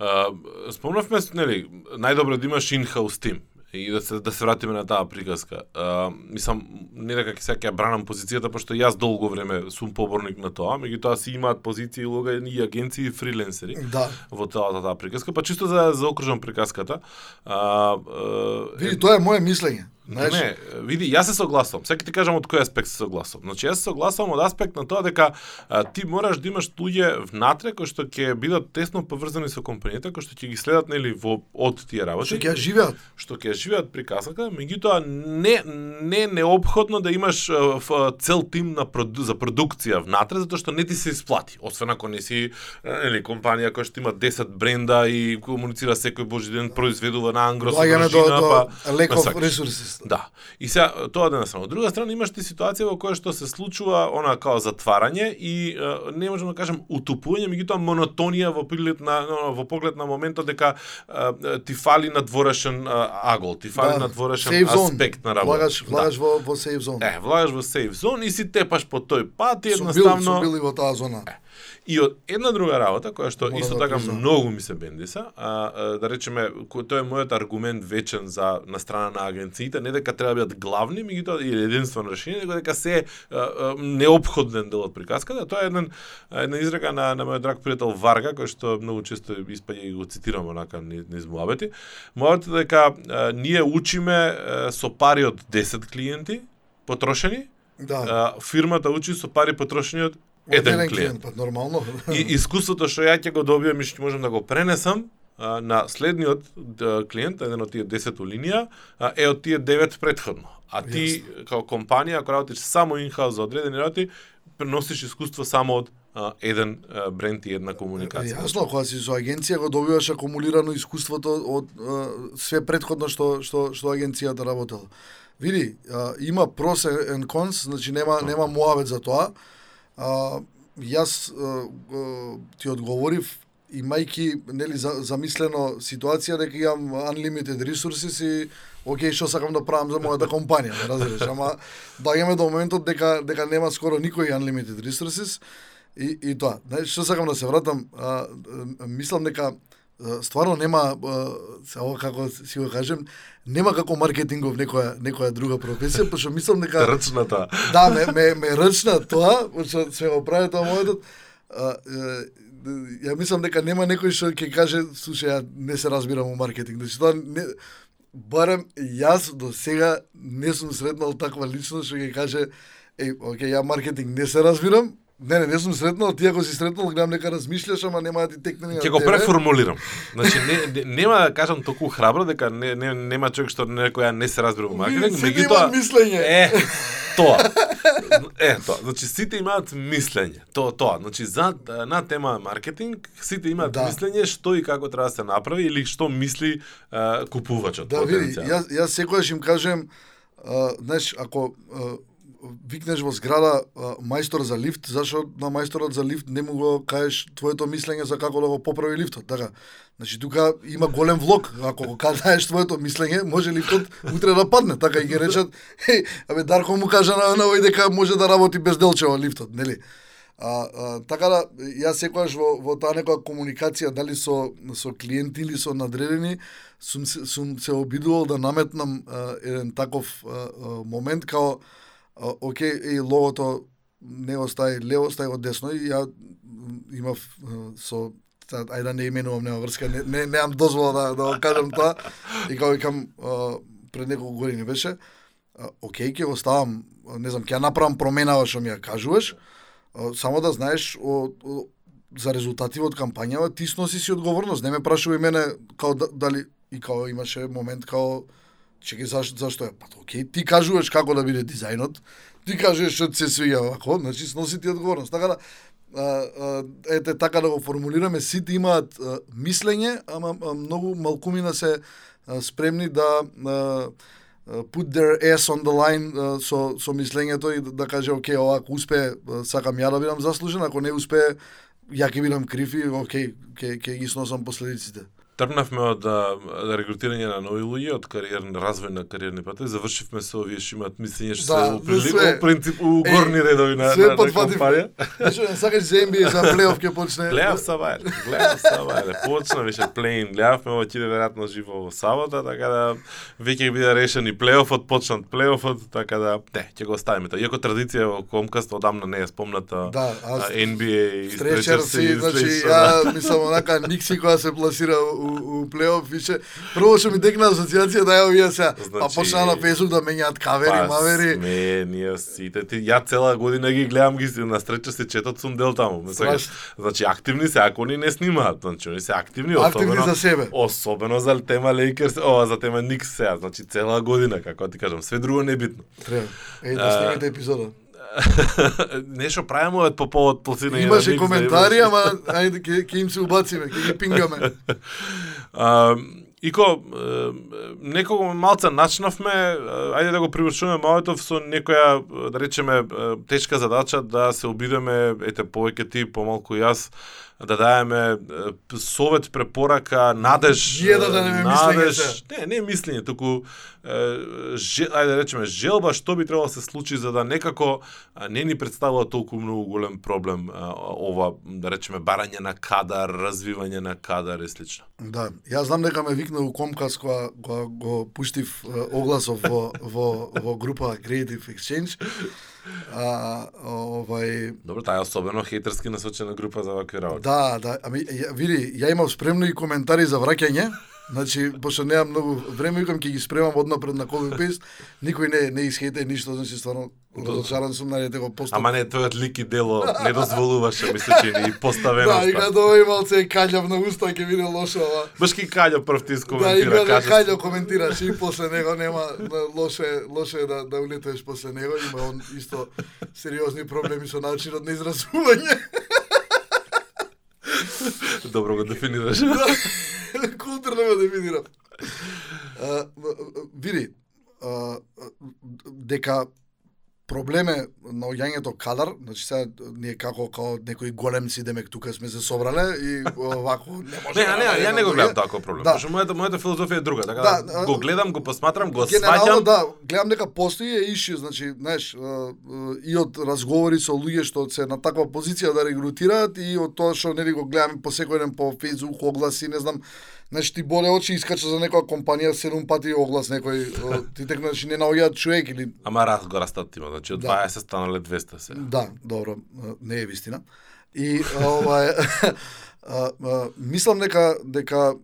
B: Uh, спомнавме, нели, најдобро да имаш in-house тим и да се да се вратиме на таа приказка. А, мислам не дека ќе сега ќе ја бранам позицијата пошто јас долго време сум поборник на тоа, меѓутоа си имаат позиции и улога и агенции и фриленсери
A: Да.
B: во целата таа приказка, па чисто за да заокружам приказката. А, а,
A: Види, тоа е мое мислење. Знаеш,
B: Не, види, јас се согласувам. Сега ти кажам од кој аспект се согласувам. Значи, јас се согласувам од аспект на тоа дека а, ти мораш да имаш луѓе внатре кои што ќе бидат тесно поврзани со компанијата, кои што ќе ги следат нели во од тие работи
A: што ќе живеат.
B: што ќе живеат при касата, меѓутоа не не е неопходно да имаш ф- цел тим на проду, за продукција внатре затоа што не ти се исплати, освен ако не си нели компанија која што има 10 бренда и комуницира секој божи ден, произведува на ангро
A: Доаѓаме до, до
B: па
A: lack
B: па
A: resources.
B: Да. И сега тоа од една страна. Од друга страна имаш ти ситуација во која што се случува она као затварање и е, не можам да кажам утупување, меѓутоа монотонија во поглед на на- во поглед на моментот дека е, ти фали надворешен е, агол, ти фали надворешен
A: safe zone.
B: аспект на работа.
A: Влагаш, влагаш во, во safe zone.
B: Да. Е, влагаш во сейф зон и си тепаш по тој пат и
A: Сум бил,
B: едноставно
A: сум бил и во таа зона.
B: И од една друга работа која што
A: Мора
B: исто
A: да
B: така многу ми се бендиса, а, а, да речеме, кој тој е мојот аргумент вечен за на страна на агенциите, не дека треба да бидат главни, меѓутоа или единствено решение, него дека се а, а, необходен дел од приказката. Тоа е еден една изрека на на мојот драг пријател Варга, кој што многу често испаѓа и го цитирам онака низ муабети. Муабети дека а, ние учиме а, со пари од 10 клиенти потрошени,
A: Да.
B: а, фирмата учи со пари потрошени од еден, клиент.
A: па нормално.
B: И искуството што ја ќе го добиам и што можам да го пренесам на следниот клиент, еден од тие 10 линија, е од тие 9 предходно. А ти као компанија, ако работиш само инхаус за одредени работи, преносиш искуство само од а, еден а, бренд и една комуникација.
A: Јасно, кога си со агенција го добиваш акумулирано искуството од а, све предходно што што што агенцијата работела. Види, а, има pros and cons, значи нема нема муавет за тоа. А, јас а, ти одговорив имајки нели за, замислено ситуација дека имам unlimited resources и окей што сакам да правам за мојата компанија, ме разбираш, ама доаѓаме до моментот дека дека нема скоро никој unlimited resources и и тоа. Знаеш што сакам да се вратам, а, а, мислам дека стварно нема ова како си го кажем, нема како маркетингов некоја некоја друга професија, пошто мислам дека
B: Рчната.
A: да, ме, ме, ме рчна тоа, што се го прави тоа мојот. Ја мислам дека нема некој што ќе каже, слушај, ја не се разбирам во маркетинг. Значи тоа не барем јас до сега не сум сретнал таква личност што ќе каже, еј, окей, ја маркетинг не се разбирам, Не, не, не сум сретнал, ти ако си сретнал, гледам нека размишляш, ама нема да ти текне
B: Ќе го преформулирам. Значи не, не, нема да кажам толку храбро дека не, не нема човек што некоја не се разбира во маркетинг, меѓутоа
A: имаат мислење.
B: Е, тоа. Е, тоа. Значи сите имаат мислење. Тоа, тоа. Значи за на тема маркетинг сите имаат
A: Да.
B: мислење што и како треба да се направи или што мисли а, купувачот
A: Да, види, јас, јас секогаш им кажем, а, знаеш, ако а, викнеш во зграда мајстор за лифт, зашо на мајсторот за лифт не му го кажеш твоето мислење за како да го поправи лифтот, така? Значи тука има голем влог, ако го кажеш твоето мислење, може лифтот утре да падне, така и ги речат, еј, абе Дарко му кажа на, на овој дека може да работи без делчево лифтот, нели? А, а, така да, јас секогаш во, во таа некоја комуникација, дали со, со клиенти или со надредени, сум, сум се обидувал да наметнам а, еден таков а, а, момент, као, Океј, окей, и ловото не остави лево, остави од десно, и ја имав со ајде да не именувам, нема врска, не, не, немам дозвола да, да кажам тоа, и као викам, пред неколку години беше, а, окей, ќе го ставам, не знам, ќе ја направам променава што ми ја кажуваш, само да знаеш о, о, за резултативот од кампањава, ти сноси си одговорност. Не ме прашувај мене као да, дали и као имаше момент као чеки заш зашто е па окей, ти кажуваш како да биде дизајнот, ти кажуваш што се свиѓа вако, значи сноси ти одговорност. Така да а, а, ете така да го формулираме, сите имаат а, мислење, ама а, многу малкумина се а, спремни да а, put their ass on the line а, со со мислењето и да, да каже окей, ова ако успее сакам ја да бидам заслужен, ако не успее ја ќе бидам крив и окей, ќе ќе ги сносам последиците.
B: Тргнавме од да, да регрутирање на нови луѓе, од кариерен развој на кариерни патои, завршивме со овие што имаат мислење што
A: Да,
B: се уприли,
A: све.
B: у принцип у
A: Е,
B: горни редови на, на, на компанија.
A: Значи, не сакаш за NBA за плейоф ќе почне.
B: Гледав Савајле, гледав Савајле, почна беше плейн, гледавме ова ќе веројатно живо во сабота, така да веќе ќе биде решен и плейофот, почнат плейофот, така да не, ќе го оставиме тоа. Иако традиција во Комкаст одамна не е спомната
A: Да, аз
B: NBA и
A: Стречер си, значи ја мислам онака Никси кога се пласира у, у плейоф више прво што ми декна асоциација да ја овие се па
B: Значи-
A: почна на Facebook да менјаат кавери, мавери.
B: Сме, ние сите ти, ја цела година ги гледам ги на стреча се четот сум дел таму. Значи активни се, ако они не снимаат, значи они се активни,
A: Активни
B: особено
A: за себе.
B: Особено за тема Лейкерс, ова за тема Никс сега, значи цела година, како ти кажам, све друго не е битно.
A: Треба. Е, да епизода.
B: Нешто правиме по повод пласирање
A: Имаше коментари, ама ајде ќе ќе им се убациме, ќе ги пингаме.
B: А, Ико, е, некого малце начнавме, ајде да го привршуваме Маоетов со некоја, да речеме, тешка задача да се обидеме, ете, повеќе ти, помалку јас, да даеме совет, препорака, надеж,
A: Ние да дадеме мислење
B: надеж, не, не мислење, туку же, ајде да речеме желба што би требало да се случи за да некако не ни представува толку многу голем проблем ова да речеме барање на кадар, развивање на кадар и слично.
A: Да, јас знам дека ме викна у Комкас кога, кога го пуштив огласов во, во, во група Creative Exchange. А, овај,
B: Добро, таа е особено хејтерски насочена група за вакви работи.
A: да, да, ами ја, види, ја имав спремно и коментари за враќање. Значи, пошто немам многу време, викам ќе ги спремам однапред на copy paste. Никој не не исхете ништо, значи стварно разочаран сум на го постап.
B: Ама не, тојот лик и дело не дозволуваше, ми се чини, и
A: да,
B: поставеноста.
A: и кога ова ималце каљав на уста, ќе биде лошо, ова.
B: Баш ки Каљо прв ти
A: Да, и
B: искоментира,
A: кога
B: кажа.
A: Кајло коментираш и после него нема да, лоше лоше е да да улетеш после него, има он исто сериозни проблеми со начинот на изразување.
B: Добро го дефинираш.
A: Да, културно го дефинирам. Види, дека проблеме на оѓањето кадар, значи сега ние како како некои големци демек тука сме се собрале и вако не може.
B: Не,
A: да
B: не, ја
A: најдеме
B: не го гледам таков проблем.
A: Да.
B: Пошто мојата мојата филозофија е друга, така
A: Да,
B: да, го гледам, го посматрам, го сваќам.
A: да, гледам дека постои е иши, значи, знаеш, е, е, и од разговори со луѓе што се на таква позиција да регрутираат и од тоа што нели го гледам по секој ден по Facebook огласи, не знам, знаеш, ти боле очи искача за некоја компанија седум пати оглас некој, ти тек значи не наоѓаат човек или
B: Ама раз го растат има, значи од
A: Да.
B: 20 станале 200 се.
A: Да, добро, не е вистина. И ова е мислам дека дека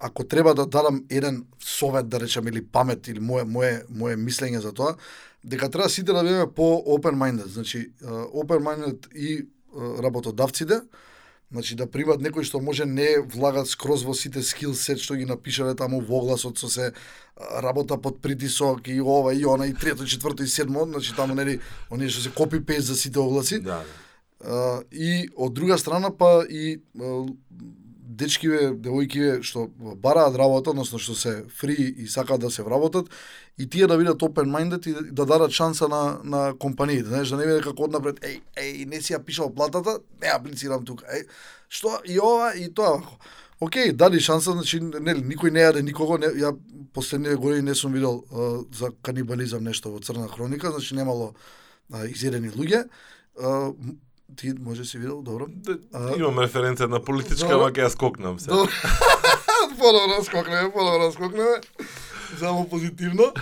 A: ако треба да дадам еден совет да речем или памет или мое мое мое мислење за тоа, дека треба сите да бидеме по open minded, значи open minded и работодавците, Значи да примат некој што може не влагат скроз во сите скил сет што ги напишале таму во огласот со се работа под притисок и ова и она и трето, четврто и седмо, значи таму нели оние што се копи пейст за сите огласи.
B: Да.
A: А, и од друга страна па и а, дечкиве, девојкиве што бараат работа, односно што се фри и сакаат да се вработат, и тие да бидат open minded и да дадат шанса на на компаниите, знаеш, да не биде како однапред, еј, еј, не си ја пишал платата, не аплицирам тука. Еј, што и ова и тоа. Океј, дали шанса, значи нели никој не јаде никого, не, ја последниве години не сум видел а, за канибализам нешто во Црна хроника, значи немало а, изедени луѓе. А, ти може си видел, добро. А,
B: Имам референција на политичка, ама ќе ја скокнам се.
A: Добро. Подобро скокнеме, подобро скокнеме. Само позитивно.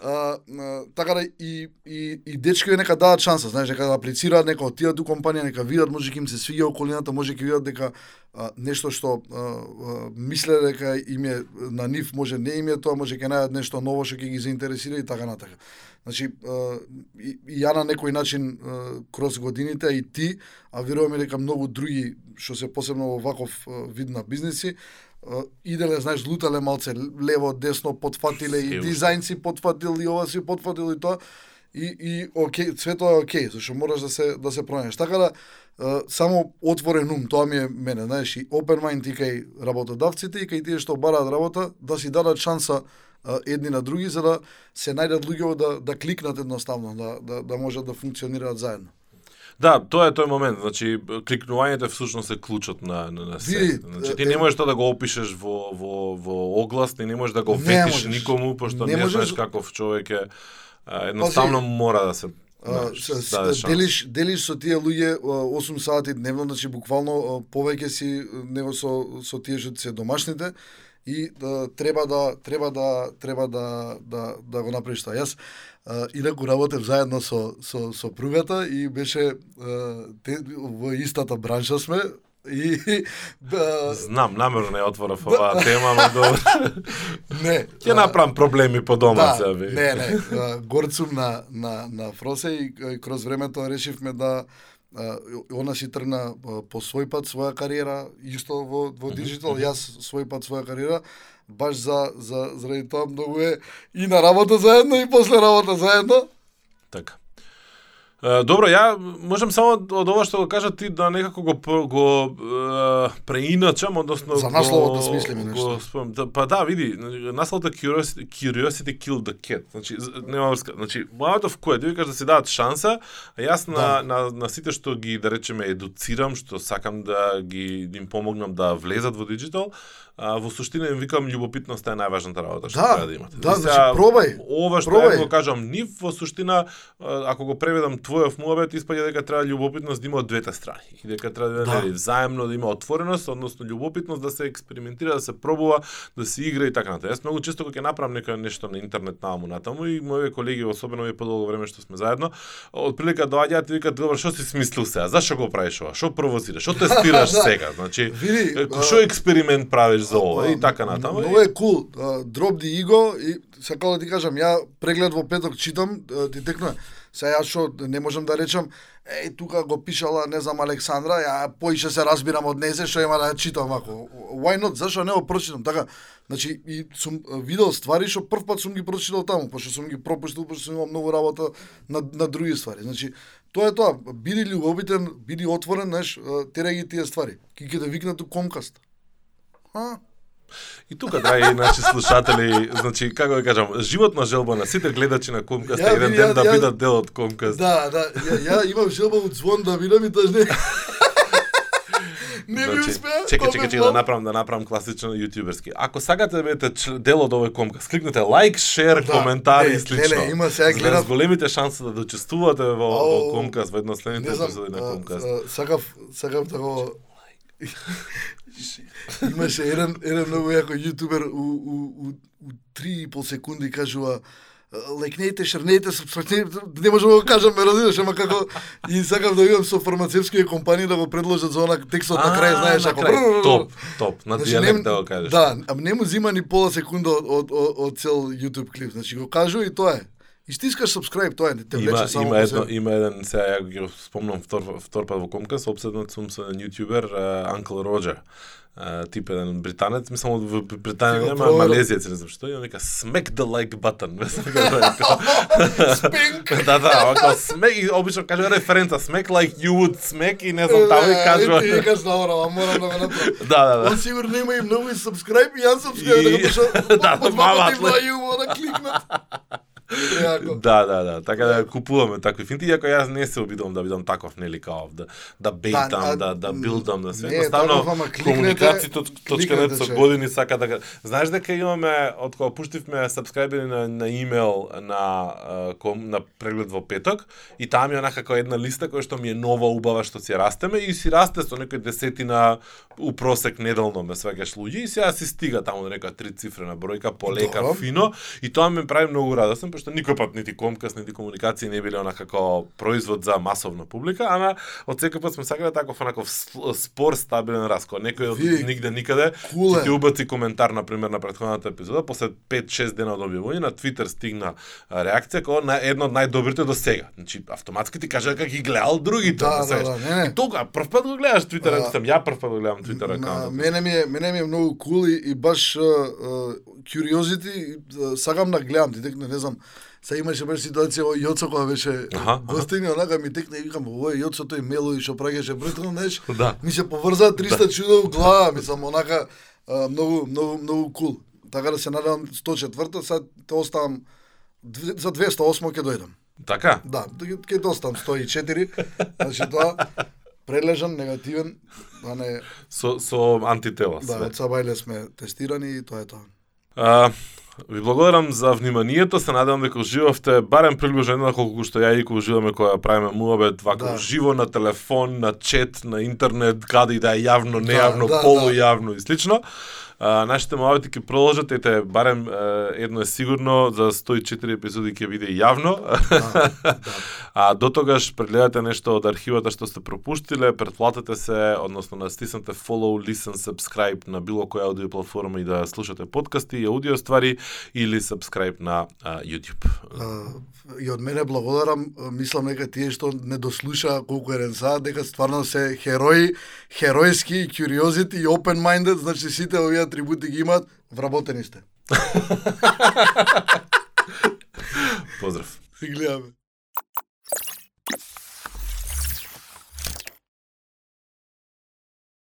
A: А, а, така да и, и, и дечките нека дадат шанса, знаеш, нека да аплицираат, нека отидат у компанија, нека видат, може ќе им се свиѓа околината, може ќе видат дека а, нешто што а, а, мисле дека им е на нив, може не им е тоа, може ќе најдат нешто ново што ќе ги заинтересира и така натака. Значи, а, и, и ја на некој начин а, кроз годините, и ти, а веруваме дека многу други што се посебно во ваков а, вид на бизнеси, иделе, знаеш, лутале малце лево, десно, потфатиле и дизајн си потфатил и ова си потфатил и тоа. И, и окей, све тоа е окей, зашто мораш да се да се пронајдеш. Така да само отворен ум, тоа ми е мене, знаеш, и open mind и кај работодавците и кај тие што бараат работа, да си дадат шанса едни на други за да се најдат луѓе да да кликнат едноставно, да да да можат да функционираат заедно.
B: Да, тоа е тој момент. Значи, кликнувањето всушност е клучот на, на, на се.
A: Види,
B: Значи, ти
A: е-
B: не можеш тоа да го опишеш во, во, во оглас, ти не можеш да го ветиш никому, пошто
A: Не
B: не,
A: можеш-
B: знаеш каков човек е. Едноставно мора да се
A: А,
B: знаеш,
A: с- с-
B: даде шанс.
A: делиш делиш со тие луѓе а, 8 сати дневно, значи буквално повеќе си него со со тие што се домашните и да, треба да треба да треба да да да го направиш тоа. Јас а, инаку работев заедно со со сопругата и беше а, те, во истата бранша сме и да,
B: Знам, намерно не отворав оваа тема, ама добро.
A: не
B: Ќе направам проблеми по дома
A: да. Не, не, сум на, на, на Фросе и, и кроз времето решивме да она си тргна по свој пат своја кариера, исто во, во диджитал, јас свој пат своја кариера, баш за, за, заради тоа многу е и на работа заедно и после работа заедно.
B: Така. Добро, ја можам само од ова што го кажа ти да некако го го е, преиначам, односно
A: За насловот да смислиме нешто.
B: го спомнам. Да, па да, види, насловот е Curiosity, Curiosity Killed the Cat. Значи нема врска. Значи мојот of кое, ти викаш да си дадат шанса, а јас на,
A: Да.
B: на, на сите што ги да речеме едуцирам, што сакам да ги да им помогнам да влезат во диджитал, а, во суштина им викам љубопитноста е најважната работа што
A: Да,
B: треба да имате.
A: да, значи, пробај,
B: Ова што
A: пробај.
B: ја го кажам нив во суштина ако го преведам твојов муабет испаѓа дека треба љубопитност да има од двете страни и дека треба да,
A: Да.
B: взаемно да има отвореност, односно љубопитност да се експериментира, да се пробува, да се игра и така натаму. Јас многу често кога ќе направам нека нешто на интернет наму натаму и мои колеги особено ми подолго време што сме заедно, од прилика доаѓаат и викаат добро што си смислил сега? Зашо го правиш ова? Што провоцираш? Што тестираш
A: Да.
B: сега? Значи што експеримент правиш за ова и така натаму.
A: Многу е кул. Дроп ди иго и сакал да ти кажам, ја преглед во петок читам, ти текнува се јас што не можам да речам, еј тука го пишала, не знам Александра, ја поише се разбирам од незе што има да ја читам ако. Why not? Зашо не го прочитам? Така, значи и сум видел ствари што прв пат сум ги прочитал таму, пошто сум ги пропуштил, пошто сум имал многу работа на на други ствари. Значи, тоа е тоа, биди љубовитен, биди отворен, знаеш, а, ги тие ствари. Ки ќе те викнат у Комкаст. А?
B: И тука, драги наши слушатели, значи, како да кажам, животна желба на сите гледачи на Комкаст е еден ден
A: ја-
B: да бидат дел од Комкаст.
A: Да, да, ја, ја имам желба од звон да видам и таж не... не
B: Значи,
A: успеа.
B: чекај,
A: ме
B: чекај да направам да направам класично јутјуберски. Ако сакате да бидете дел од овој комкаст, кликнете лайк, шер,
A: Да,
B: коментари
A: не,
B: и слично.
A: леле, има сега
B: да
A: гледав-
B: големите шанси да учествувате во, во
A: Ау,
B: комкаст во едно следните
A: Не
B: епизоди на
A: а, сакав, сакав да го... Имаше еден, еден многу јако јутубер у, у, у, у 3,5 секунди кажува лекнете, шрнете, субстракнете, не можам да го кажам, ме разбираш, ама како и сакав да видам со фармацевски компании да го предложат за онак текстот на крај, знаеш,
B: на
A: ако.
B: Топ, топ, на
A: не-
B: да го кажеш.
A: Да, не му зима ни пола секунда од, од, од, од цел YouTube клип. Значи го кажу и тоа е. И стискаш subscribe, тоа е, не те влече само
B: има, едно,
A: себе.
B: има еден, сега ја ги го спомнам втор, втор пат во Комкаст, обседнат сум со еден јутјубер, Uncle Roger. Uh, тип еден британец, мислам од Британија, нема малезиец, не знам што, и он вика smack the like button. Рекол.
A: Спенк!
B: да, да, око смек и обично кажува референца smack like you would smack и не знам таму и кажува.
A: Ти викаш добро, ама морам да го направам.
B: Да, да,
A: Он
B: да.
A: сигурно има и многу и subscribe и unsubscribe,
B: И-
A: да го пиша,
B: Да, да, маматле.
A: два јумо да кликнат. Јако.
B: Да, да, да, така да купуваме такви финти, иако јас не се обидувам да бидам таков, нели, као да да бейтам,
A: а,
B: да да билдам, да се.
A: не,
B: Едноставно комуникацијата точка нет со години сака да Знаеш дека имаме од кога пуштивме сабскрајбери на на имейл на ком на преглед во петок и таму е онака како една листа која што ми е нова убава што си растеме и си расте со некој десетина у просек неделно ме сваќаш луѓе и сега си стига таму до нека три цифрена бројка полека
A: Добро.
B: фино и тоа ме прави многу радосен пошто никој пат нити комкас нити комуникација не биле онака како производ за масовна публика, ама од секој пат сме сакале таков онаков спор стабилен раскол. Некој од нигде никаде ќе ти убаци коментар на пример на претходната епизода, после 5-6 дена од објавување на Твитер стигна реакција како на едно од најдобрите до сега. Значи автоматски ти кажа дека ги гледал другите,
A: Да, да, да, не, не.
B: И Тога прв пат го гледаш Твитер,
A: А,
B: сам ја прв пат го гледам Твитер
A: На,
B: акаунтот.
A: мене ми е мене ми е многу кул и, и баш uh, curiosity uh, сакам да гледам, текне не знам. Сега имаше баш ситуација во Јоцо кога беше гостин и онака ми текне и викам ово е Јоцо тој мело и што праќаше бретно, знаеш.
B: Да.
A: Ми се поврзаа 300 чуда у глава, мислам онака а, многу многу многу кул. Така да се надевам 104-та, сега те оставам за 208 ќе дојдам.
B: Така?
A: Да, ќе доставам 104. Значи тоа прележан, негативен, а не
B: Со со антитела
A: Да, од Сабајле сме тестирани и тоа е тоа.
B: А, ви благодарам за вниманието, се надевам дека уживавте барем приближно еднакво колку што ја и Ико уживаме кога правиме муабет вака
A: Да.
B: живо на телефон, на чет, на интернет, каде и да е јавно, нејавно,
A: да,
B: полујавно и слично. А, нашите муабети ќе продолжат, ете барем едно е сигурно, за 104 епизоди ќе биде јавно.
A: Да, да.
B: А до тогаш прегледате нешто од архивата што сте пропуштиле, претплатете се, односно настиснете follow, listen, subscribe на било која аудио платформа и да слушате подкасти и аудио ствари или subscribe на а, YouTube.
A: А, и од мене благодарам, а, мислам дека тие што не дослуша колку еден саат, дека стварно се херои, херојски, curiosity и open minded, значи сите овие атрибути ги имаат, вработени сте. Поздрав. Се гледаме.